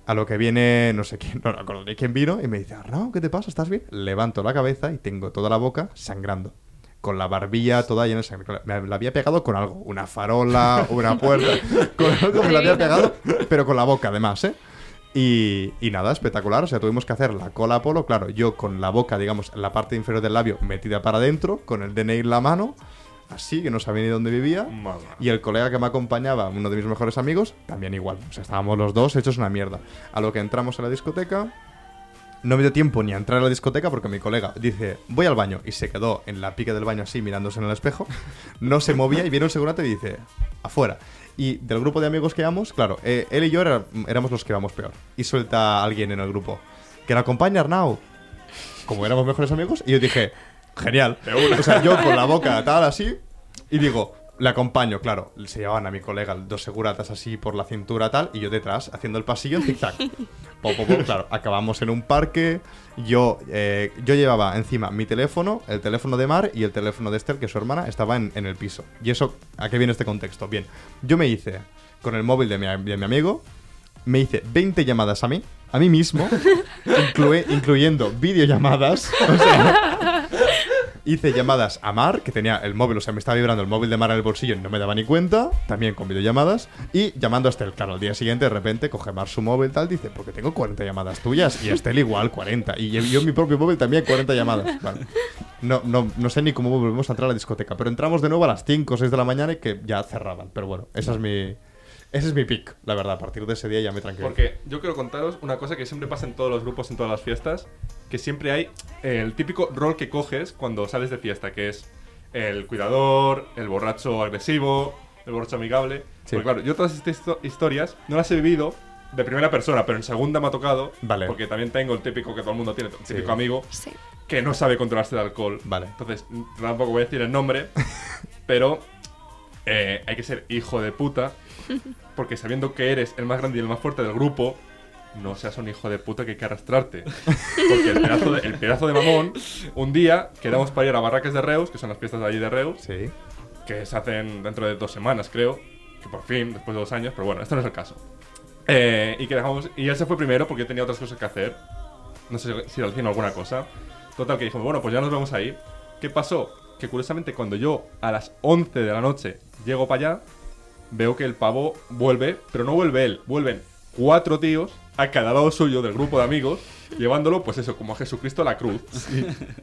S2: A lo que viene, no sé quién, no me acuerdo ni quién vino, y me dice, Arnau, ¿qué te pasa? ¿Estás bien? Levanto la cabeza y tengo toda la boca sangrando. Con la barbilla toda llena de sangre. Me la había pegado con algo. Una farola, una puerta. Con algo me la había pegado, pero con la boca además, ¿eh? Y, y nada, espectacular. O sea, tuvimos que hacer la cola a polo. Claro, yo con la boca, digamos, en la parte inferior del labio metida para adentro, con el DNI en la mano, así, que no sabía ni dónde vivía.
S5: madre.
S2: Y el colega que me acompañaba, uno de mis mejores amigos, también igual. O sea, estábamos los dos hechos una mierda. A lo que entramos a la discoteca, no me dio tiempo ni a entrar a la discoteca porque mi colega dice, voy al baño. Y se quedó en la pique del baño así, mirándose en el espejo. No se movía y viene un segurate y dice, afuera. Y del grupo de amigos que íbamos, claro, eh, él y yo era- éramos los que íbamos peor. Y suelta a alguien en el grupo, que la acompaña Arnau. Como éramos mejores amigos, y yo dije, genial. O sea, yo con la boca tal así, y digo, le acompaño, claro. Se llevaban a mi colega dos seguratas así por la cintura tal, y yo detrás, haciendo el pasillo en zigzag. Po, po, po, claro, acabamos en un parque. Yo, eh, yo llevaba encima mi teléfono, el teléfono de Mar y el teléfono de Esther, que su hermana, estaba en, en el piso. ¿Y eso a qué viene este contexto? Bien, yo me hice con el móvil de mi, de mi amigo, me hice 20 llamadas a mí, a mí mismo, incluyendo videollamadas. O sea, hice llamadas a Mar, que tenía el móvil, o sea, me estaba vibrando el móvil de Mar en el bolsillo y no me daba ni cuenta, también con videollamadas, y llamando a Estel. Claro, al día siguiente, de repente, coge Mar su móvil, tal, dice, porque tengo 40 llamadas tuyas, y Estel igual, 40. Y yo en mi propio móvil también 40 llamadas. Vale. No, no, no sé ni cómo volvemos a entrar a la discoteca, pero entramos de nuevo a las 5 o 6 de la mañana y que ya cerraban. Pero bueno, esa es mi... Ese es mi pick, la verdad. A partir de ese día ya me tranquilo.
S5: Porque yo quiero contaros una cosa que siempre pasa en todos los grupos, en todas las fiestas, que siempre hay eh, el típico rol que coges cuando sales de fiesta, que es el cuidador, el borracho agresivo, el borracho amigable.
S2: Sí.
S5: Porque claro, yo todas estas histo- historias no las he vivido de primera persona, pero en segunda me ha tocado,
S2: Vale.
S5: porque también tengo el típico que todo el mundo tiene, el
S2: Sí.
S5: típico amigo
S4: Sí.
S5: que no sabe controlarse de alcohol.
S2: Vale.
S5: Entonces, tampoco voy a decir el nombre, pero eh, hay que ser hijo de puta, porque sabiendo que eres el más grande y el más fuerte del grupo, no seas un hijo de puta que hay que arrastrarte. Porque el pedazo de, el pedazo de mamón, un día quedamos para ir a Barracas de Reus, que son las fiestas de allí de Reus,
S2: Sí.
S5: que se hacen dentro de dos semanas, creo, que por fin, después de dos años, pero bueno, esto no es el caso. Eh, y que dejamos, y él se fue primero porque yo tenía otras cosas que hacer. No sé si le haciendo alguna cosa. Total, que dijo, bueno, pues ya nos vemos ahí. ¿Qué pasó? Que curiosamente cuando yo a las 11 de la noche llego para allá, veo que el pavo vuelve, pero no vuelve él, vuelven cuatro tíos a cada lado suyo del grupo de amigos, llevándolo, pues eso, como a Jesucristo a la cruz.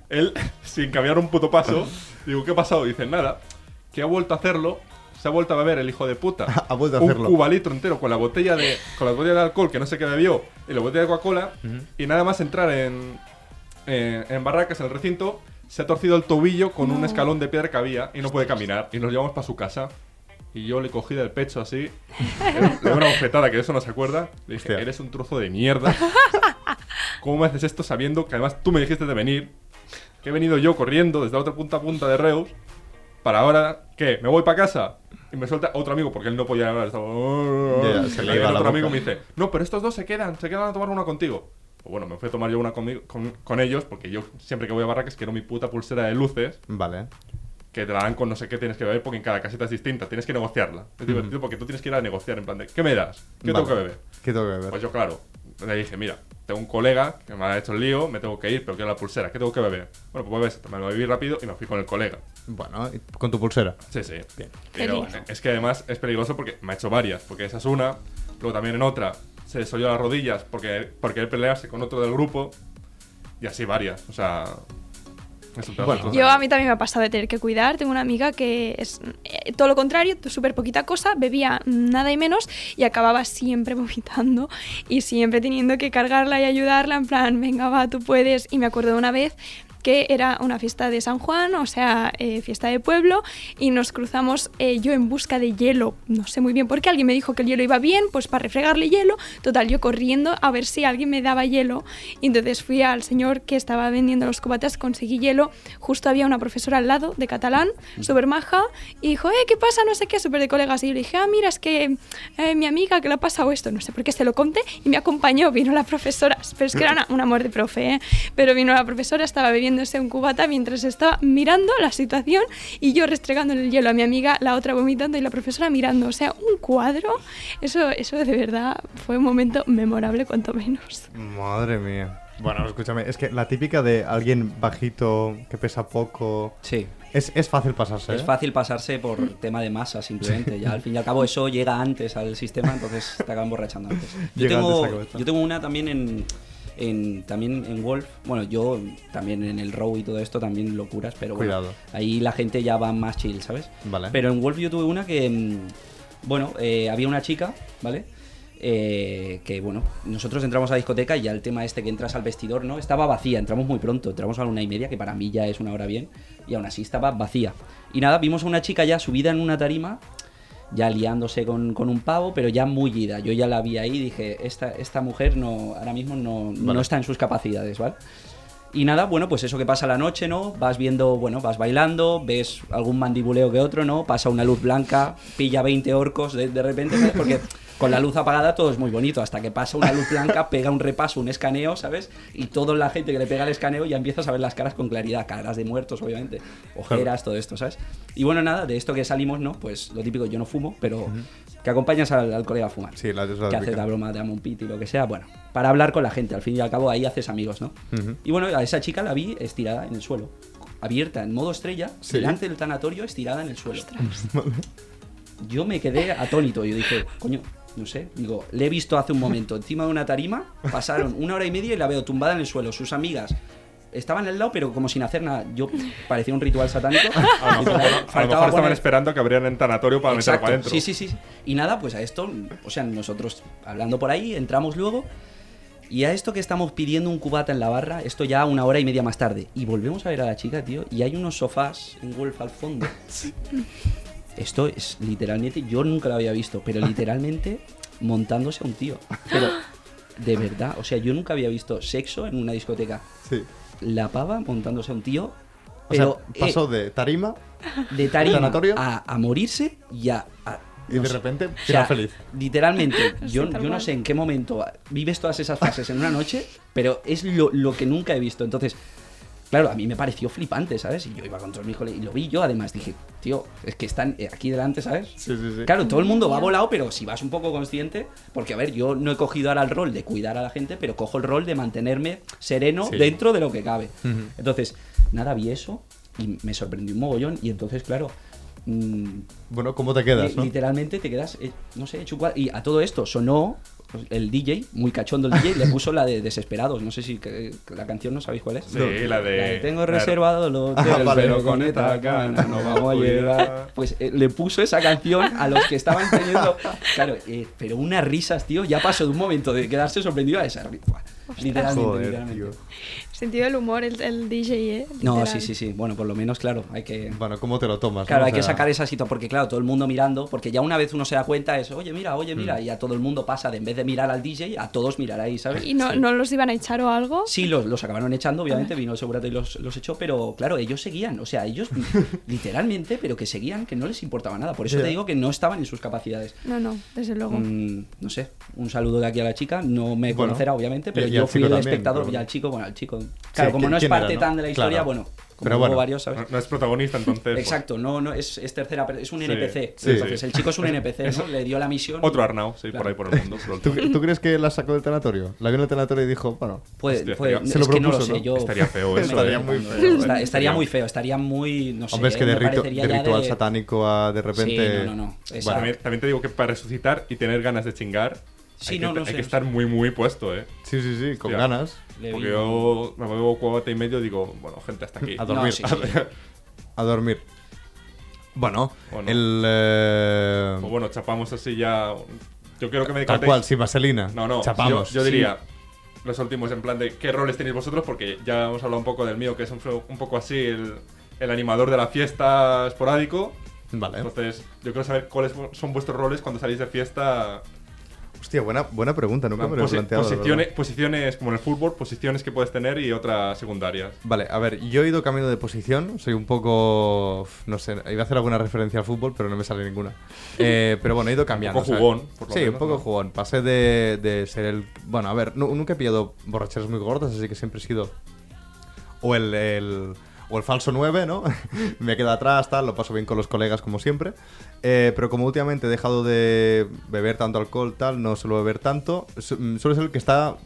S5: Él, sin cambiar un puto paso, digo, ¿qué ha pasado? Dicen, nada, que ha vuelto a hacerlo, se ha vuelto a beber el hijo de puta.
S2: Ha vuelto a
S5: un
S2: hacerlo.
S5: cubalitro entero con la botella de con la botella de alcohol que no sé qué bebió y la botella de Coca-Cola y nada más entrar en, en, en barracas en el recinto se ha torcido el tobillo con un escalón de piedra que había y no puede caminar y nos llevamos para su casa y yo le cogí del pecho así le una bofetada que de eso no se acuerda le dije
S2: Hostia.
S5: eres un trozo de mierda ¿cómo me haces esto sabiendo que además tú me dijiste de venir que he venido yo corriendo desde la otra punta a punta de Reus para ahora, ¿qué? ¿Me voy para casa? Y me suelta otro amigo, porque él no podía hablar. Estaba...
S2: Ya, se le
S5: Y
S2: iba la
S5: otro amigo me dice, no, pero estos dos se quedan, se quedan a tomar una contigo. Pues bueno, me fui a tomar yo una conmigo- con, con ellos, porque yo siempre que voy a Barracas quiero mi puta pulsera de luces,
S2: Vale.
S5: Que te la dan con no sé qué tienes que beber, porque en cada caseta es distinta, tienes que negociarla. Es divertido porque tú tienes que ir a negociar, en plan de, ¿qué me das? ¿Qué
S2: Vale.
S5: tengo que beber?
S2: ¿Qué tengo que beber?
S5: Pues yo, claro, le dije, mira, tengo un colega que me ha hecho el lío, me tengo que ir, pero quiero la pulsera, ¿qué tengo que beber? Bueno, pues bebes, me lo bebí rápido y me fui con el colega.
S2: Bueno, con tu pulsera.
S5: Sí, sí.
S2: Bien.
S5: Pero es que además es peligroso porque me ha hecho varias, porque esa es una, luego también en otra se desolló las rodillas porque, porque él pelearse con otro del grupo y así varias, o sea...
S2: Bueno.
S4: Yo a mí también me ha pasado de tener que cuidar. Tengo una amiga que es eh, todo lo contrario, súper poquita cosa, bebía nada y menos y acababa siempre vomitando y siempre teniendo que cargarla y ayudarla en plan, venga va, tú puedes. Y me acuerdo de una vez que era una fiesta de San Juan, o sea, eh, fiesta de pueblo, y nos cruzamos eh, yo en busca de hielo. No sé muy bien por qué, alguien me dijo que el hielo iba bien, pues para refregarle hielo. Total, yo corriendo a ver si alguien me daba hielo. Y entonces fui al señor que estaba vendiendo los cubatas, conseguí hielo. Justo había una profesora al lado de catalán, súper maja, y dijo, eh, ¿qué pasa? No sé qué, súper de colegas. Y yo le dije, ah, mira, es que eh, mi amiga que le ha pasado esto, no sé por qué se lo conté, y me acompañó, vino la profesora, pero es que era una- un amor de profe, ¿eh? pero vino la profesora, estaba bebiéndose un cubata mientras estaba mirando la situación y yo restregando el hielo a mi amiga, la otra vomitando y la profesora mirando, o sea, un cuadro, eso, eso de verdad fue un momento memorable cuanto menos.
S2: Madre mía. Bueno, escúchame, es que la típica de alguien bajito que pesa poco.
S3: Sí.
S2: Es, es fácil pasarse.
S3: Es
S2: ¿eh?
S3: fácil pasarse por tema de masa, simplemente. Ya al fin y al cabo eso llega antes al sistema, entonces te acaban borrachando antes. Yo
S2: Llega antes
S3: tengo,
S2: cabeza.
S3: yo tengo una también en, en- también en Wolf. Bueno, yo también en el Row y todo esto, también locuras, pero bueno,
S2: Cuidado.
S3: ahí la gente ya va más chill, ¿sabes?
S2: Vale.
S3: Pero en Wolf yo tuve una que, mm, bueno, eh, había una chica, ¿vale? Eh, que bueno, nosotros entramos a la discoteca y ya el tema este que entras al vestidor, ¿no? Estaba vacía, entramos muy pronto, entramos a la una y media, que para mí ya es una hora bien, y aún así estaba vacía. Y nada, vimos a una chica ya subida en una tarima, ya liándose con, con un pavo, pero ya muy ida. Yo ya la vi ahí y dije, esta, esta mujer no, ahora mismo no, no está en sus capacidades, ¿vale? Y nada, bueno, pues eso que pasa la noche, ¿no? Vas viendo, bueno, vas bailando, ves algún mandibuleo que otro, ¿no? Pasa una luz blanca, pilla 20 orcos de, de repente, ¿sabes? Porque con la luz apagada todo es muy bonito, hasta que pasa una luz blanca, pega un repaso, un escaneo, ¿sabes? Y toda la gente que le pega el escaneo ya empieza a ver las caras con claridad, caras de muertos, obviamente, ojeras, todo esto, ¿sabes? Y bueno, nada, de esto que salimos, ¿no? Pues lo típico, yo no fumo, pero que acompañas al, al colega a fumar
S2: Sí, la, es la
S3: que hace
S2: típica.
S3: la broma de Amon Pit y lo que sea, bueno, para hablar con la gente, al fin y al cabo ahí haces amigos, ¿no? Y bueno, a esa chica la vi estirada en el suelo, abierta, en modo estrella,
S2: Sí.
S3: delante del tanatorio, estirada en el suelo. Yo me quedé atónito, yo dije, coño, no sé, digo, le he visto hace un momento encima de una tarima, pasaron una hora y media y la veo tumbada en el suelo, sus amigas estaban al lado, pero como sin hacer nada. Yo parecía un ritual satánico.
S5: A lo mejor, a lo
S3: Faltaba
S5: mejor estaban
S3: poner-
S5: esperando que abrieran el tanatorio para meterlo para adentro.
S3: Sí, sí, sí. Y nada, pues a esto, o sea, nosotros hablando por ahí, entramos luego. Y a esto que estamos pidiendo un cubata en la barra, esto ya una hora y media más tarde. Y volvemos a ver a la chica, tío, y hay unos sofás en Wolf al fondo. Esto es literalmente, yo nunca lo había visto, pero literalmente montándose a un tío. Pero de verdad, o sea, yo nunca había visto sexo en una discoteca.
S2: Sí.
S3: La pava montándose a un tío.
S2: O
S3: Pero
S2: sea,
S3: eh,
S2: pasó de tarima
S3: de tarima a, a morirse y a. a-
S2: y
S3: no
S2: de
S3: sé.
S2: repente
S3: O sea,
S2: feliz.
S3: Literalmente, yo, yo no sé en qué momento vives todas esas fases en una noche, pero es lo, lo que nunca he visto. Entonces, claro, a mí me pareció flipante, ¿sabes? Y yo iba con todos mis colegas y lo vi yo, además dije, tío, es que están eh, aquí delante, ¿sabes?
S2: Sí, sí, sí.
S3: Claro, todo el mundo va volado, pero si vas un poco consciente, porque a ver, yo no he cogido ahora el rol de cuidar a la gente, pero cojo el rol de mantenerme sereno
S2: Sí.
S3: dentro de lo que cabe. Entonces, nada, vi eso y me sorprendió un mogollón y entonces, claro, mm,
S2: Bueno, ¿cómo te quedas,
S3: li-
S2: no?
S3: literalmente te quedas, eh, no sé, hecho. Y a todo esto sonó el DJ, muy cachondo el DJ, le puso la de Desesperados, no sé si que- que la canción no sabéis cuál es.
S5: Sí, la de.
S3: tengo
S5: claro.
S3: reservado el hotel,
S2: Ah, vale.
S3: pero con esta gana nos vamos a llegar. Pues eh, le puso esa canción a los que estaban teniendo. Claro, eh, pero unas risas, tío. Ya pasó de un momento de quedarse sorprendido a esa risa. Literalmente,
S2: Joder,
S3: literalmente.
S2: tío.
S4: Sentido del humor, el, el DJ, ¿eh?
S3: No, sí, sí, sí. Bueno, por lo menos, claro, hay que.
S2: Bueno, ¿cómo te lo tomas?
S3: Claro,
S2: no?
S3: hay
S2: O
S3: que sacar esa situación, porque claro, todo el mundo mirando, porque ya una vez uno se da cuenta es, oye, mira, oye, mira, y a todo el mundo pasa de en vez de mirar al DJ, a todos mirar ahí, ¿sabes?
S4: ¿Y no, no los iban a echar o algo?
S3: Sí, los, los acabaron echando, obviamente, vino el segurata y los, los echó, pero claro, ellos seguían, o sea, ellos literalmente, pero que seguían, que no les importaba nada. Por eso te digo que no estaban en sus capacidades.
S4: No, no, desde luego.
S3: Mm, no sé, un saludo de aquí a la chica, no me
S2: Bueno,
S3: conocerá, obviamente, pero yo fui el
S2: también,
S3: espectador
S2: pero-
S3: y al chico, bueno, al chico. Claro, como
S2: ¿quién-
S3: no es parte
S2: era, no?
S3: tan de la historia,
S2: Claro.
S3: bueno, como
S2: Pero bueno.
S3: varios, ¿sabes?
S5: No, es protagonista, entonces. pues,
S3: Exacto, no, no, es, es tercera, es un
S5: Sí,
S3: NPC.
S2: sí.
S3: Entonces, el chico es un NPC, ¿no? Le dio la misión.
S5: Otro Arnau, sí, por
S3: Claro.
S5: ahí por el mundo.
S2: ¿Tú, tú crees que la sacó del tanatorio? La vio en el tanatorio y dijo, bueno,
S3: Puede,
S5: Hostia,
S3: puede-
S2: Se lo
S3: es que no lo
S2: propuso,
S3: sé, yo...
S5: Estaría feo eso,
S2: Estaría
S5: eh.
S2: muy feo.
S3: estaría,
S5: Estaría-
S3: muy feo, estaría muy, no sé,
S2: hombre, es que
S3: eh,
S2: de, rito- ritual
S3: de-
S2: satánico a de repente...
S3: Sí, no, no, no. Esa-
S5: También, también te digo que para resucitar y tener ganas de chingar,
S3: Sí,
S5: hay,
S3: no,
S5: que,
S3: no
S5: hay
S3: sé.
S5: que estar muy, muy puesto, ¿eh?
S2: Sí, sí, sí, con
S5: Hostia.
S2: ganas.
S3: Le
S5: Porque
S3: vi-
S5: yo me bebo cuota y medio y digo, bueno, gente, hasta aquí.
S2: A dormir.
S3: No, sí, sí.
S2: A dormir. Bueno,
S5: Bueno.
S2: el... eh,
S5: Pues bueno, chapamos así ya. Yo quiero que me
S2: tal
S5: contéis-
S2: cual, sin vaselina.
S5: No, no.
S2: Chapamos.
S5: Yo, yo diría los últimos en plan de qué roles tenéis vosotros, porque ya hemos hablado un poco del mío, que es un, un poco así el, el animador de la fiesta esporádico.
S2: Vale.
S5: Entonces, yo quiero saber cuáles son vuestros roles cuando salís de fiesta.
S2: Hostia, buena, buena pregunta, nunca me lo he
S5: Posi-
S2: planteado. la
S5: posiciones, posiciones como en el fútbol, posiciones que puedes tener y otras secundarias.
S2: Vale, a ver, yo he ido camino de posición, soy un poco... No sé, iba a hacer alguna referencia al fútbol, pero no me sale ninguna. Eh, pero bueno, he ido cambiando.
S5: poco
S2: o sea,
S5: jugón, por lo
S2: Sí,
S5: menos,
S2: un poco
S5: ¿no?
S2: jugón. Pasé de, de ser el... Bueno, a ver, nu- nunca he pillado borracheras muy gordas, así que siempre he sido... O el... el- o el falso 9, ¿no? me quedo atrás, tal, lo paso bien con los colegas como siempre. Eh, pero como últimamente he dejado de beber tanto alcohol, tal, no suelo beber tanto, su- mm, suelo ser el que está...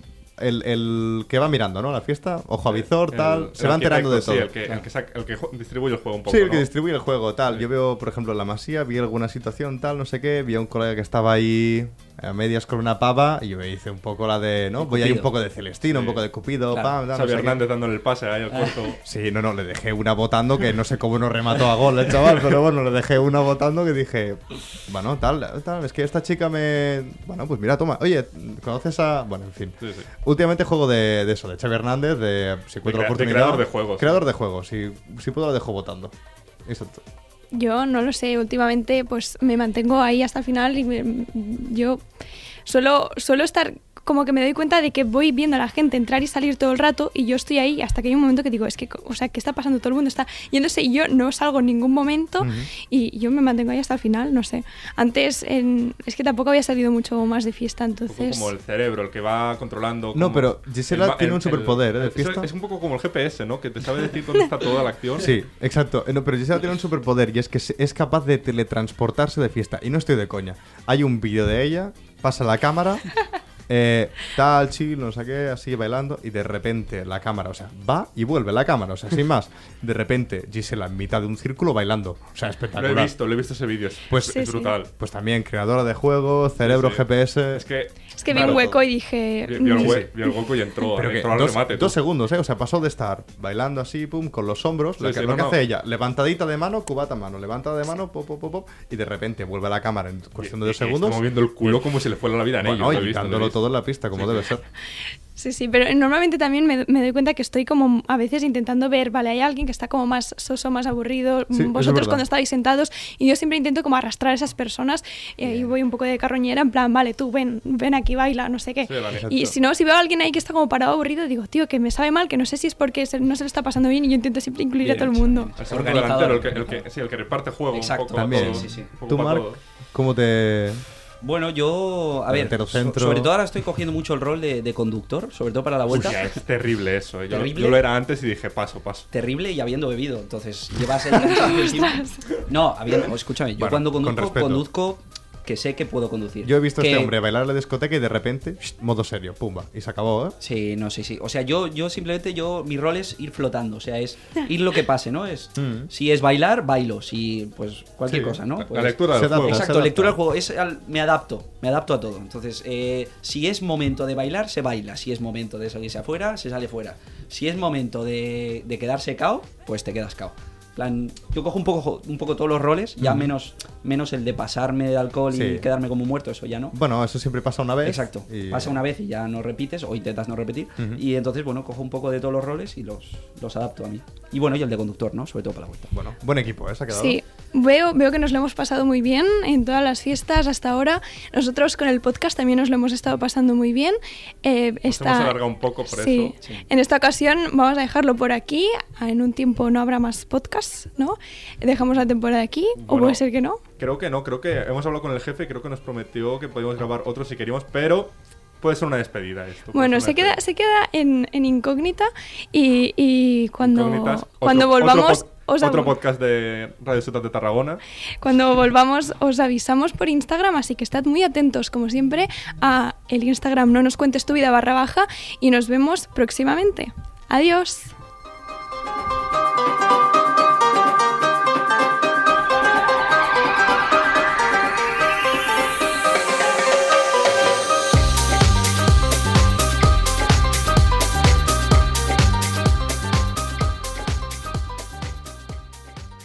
S2: El, el que va mirando, ¿no? La fiesta, ojo a visor, tal,
S5: el
S2: se va enterando de todo.
S5: Sí, el que, el que saca- el que jo- distribuye el juego un poco.
S2: Sí, el que
S5: ¿no?
S2: distribuye el juego, tal. Yo veo, por ejemplo, en la masía, vi alguna situación, tal, no sé qué, vi a un colega que estaba ahí a medias con una pava y yo me hice un poco la de, ¿no? Voy a ir un poco de Celestino, un poco de Cupido,
S3: Claro.
S2: pam, no qué.
S5: Hernández dándole el pase ahí al cuarto.
S2: Sí, no, no, le dejé una votando que no sé cómo no remató a gol el chaval, pero bueno, le dejé una votando que dije, bueno, tal, tal, es que esta chica me... Bueno, pues mira, toma, oye, ¿conoces a...? Bueno, en fin.
S5: Sí, sí.
S2: Últimamente juego de, de eso, de Xavi Hernández, de si encuentro
S5: crea-
S2: la
S5: de
S2: oportunidad...
S5: creador de juegos.
S2: Creador de juegos, si, si puedo lo dejo votando. Exacto.
S4: Yo no lo sé, últimamente pues me mantengo ahí hasta el final y me- yo suelo, suelo estar como que me doy cuenta de que voy viendo a la gente entrar y salir todo el rato y yo estoy ahí hasta que hay un momento que digo, es que, o sea, ¿qué está pasando? Todo el mundo está yéndose y yo no salgo en ningún momento y yo me mantengo ahí hasta el final, no sé. Antes en- es que tampoco había salido mucho más de fiesta, entonces...
S5: como el cerebro, el que va controlando.
S2: No, pero Gisela
S5: el
S2: tiene
S5: el-
S2: un superpoder, ¿eh? de fiesta.
S5: Es un poco como el GPS, ¿no? Que te sabe decir dónde está toda la acción.
S2: Sí, exacto. Eh, No, pero Gisela tiene un superpoder y es que es capaz de teletransportarse de fiesta. Y no estoy de coña. Hay un vídeo de ella, pasa la cámara, eh, tal, chill, no sé qué, así bailando, y de repente la cámara, o sea, va y vuelve la cámara, o sea, sin más. De repente Gisela en mitad de un círculo bailando. O sea,
S5: Lo
S2: espectacular.
S5: he visto, lo he visto ese vídeo. Es,
S2: Pues-
S5: es
S4: sí.
S5: brutal.
S2: Pues también creadora de juegos, cerebro,
S5: Sí, sí.
S2: GPS.
S5: Es que.
S4: Es que vi un hueco y dije...
S5: Vio, vio el
S4: mm,
S5: hue- el hueco y entró,
S2: Pero que
S5: entró al
S2: dos,
S5: remate. tú.
S2: dos segundos, ¿eh? O sea, pasó de estar bailando así, pum, con los hombros, lo que,
S5: sí,
S2: lo
S5: no,
S2: que
S5: no.
S2: hace ella, levantadita de mano, cubata mano, levantada de mano, pop, pop, pop, pop, y de repente vuelve a la cámara en cuestión de dos
S5: y
S2: segundos.
S5: Está moviendo el culo como si le fuera la vida en
S2: Bueno,
S5: lo he
S2: y todo en la pista, como
S5: Sí,
S2: debe
S5: sí.
S2: ser.
S4: Sí, sí, pero normalmente también me, me doy cuenta que estoy como a veces intentando ver, vale, hay alguien que está como más soso, más aburrido,
S2: Sí, eso es
S4: vosotros cuando estáis sentados, y yo siempre intento como arrastrar a esas personas, y ahí voy un poco de carroñera, en plan, vale, tú ven, ven aquí, baila, no sé qué.
S5: Sí, vale.
S4: y si no, si veo a alguien ahí que está como parado aburrido, digo, tío, que me sabe mal, que no sé si es porque se- no se le está pasando bien, y yo intento siempre incluir a todo el mundo.
S3: bien
S5: El
S3: Organizador.
S5: que, el que- sí, el que reparte juego
S3: Exacto.
S5: un poco. a
S2: También.
S5: todos,
S3: Sí, sí.
S5: un poco
S2: Tú, Marc. ¿cómo te...?
S3: Bueno, yo, a ver, so- sobre todo ahora estoy cogiendo mucho el rol de, de conductor, sobre todo para la vuelta.
S5: Es terrible eso. Yo,
S3: Terrible.
S5: yo lo era antes y dije, paso, paso.
S3: Terrible y habiendo bebido, entonces llevas el. No, habiendo, escúchame, yo
S2: Bueno,
S3: cuando
S2: con
S3: conduzco, conduzco que sé que puedo conducir.
S2: Yo he visto a este hombre bailar en la discoteca y de repente, shh, modo serio, pumba, y se acabó, ¿eh?
S3: Sí, no, sí, sí. O sea, yo, yo simplemente, yo, mi rol es ir flotando. O sea, es ir lo que pase, ¿no? Es,
S2: Mm.
S3: Si es bailar, bailo. Si, pues, cualquier
S2: Sí,
S3: cosa, ¿no?
S5: La-
S3: Pues-
S5: la lectura del juego.
S3: Exacto, lectura del juego. Es al- me adapto, me adapto a todo. Entonces, eh, si es momento de bailar, se baila. Si es momento de salirse afuera, se sale fuera. Si es momento de, de quedarse cao, pues te quedas cao. Plan, yo cojo un poco, un poco todos los roles, ya menos, menos el de pasarme de alcohol y quedarme como muerto, eso ya no.
S2: Bueno, eso siempre pasa una vez.
S3: Exacto.
S2: y-
S3: Pasa una vez y ya no repites o intentas no repetir. Y entonces, bueno, cojo un poco de todos los roles y los, los adapto a mí. Y bueno, y el de conductor, ¿no? Sobre todo para la vuelta.
S2: Bueno, buen equipo, ¿eh? Se ha quedado.
S4: Sí, veo, veo que nos lo hemos pasado muy bien en todas las fiestas hasta ahora. Nosotros con el podcast también nos lo hemos estado pasando muy bien. Eh, esta-
S5: hemos alargado un poco por
S4: Sí.
S5: eso.
S3: Sí.
S4: En esta ocasión vamos a dejarlo por aquí. En un tiempo no habrá más podcasts, ¿no? Dejamos la temporada aquí, o
S5: Bueno,
S4: puede ser que no.
S5: Creo que no, creo que hemos hablado con el jefe y creo que nos prometió que podíamos grabar otro si queríamos, pero puede ser una despedida esto.
S4: Bueno, se queda, se queda en, en incógnita y, y cuando,
S5: Incógnitas.
S4: cuando
S5: Otro-
S4: volvamos...
S5: Otro,
S4: os
S5: otro podcast de Radio Ciudad de Tarragona.
S4: Cuando volvamos os avisamos por Instagram, así que estad muy atentos, como siempre, a el Instagram no nos cuentes tu vida barra baja y nos vemos próximamente. Adiós.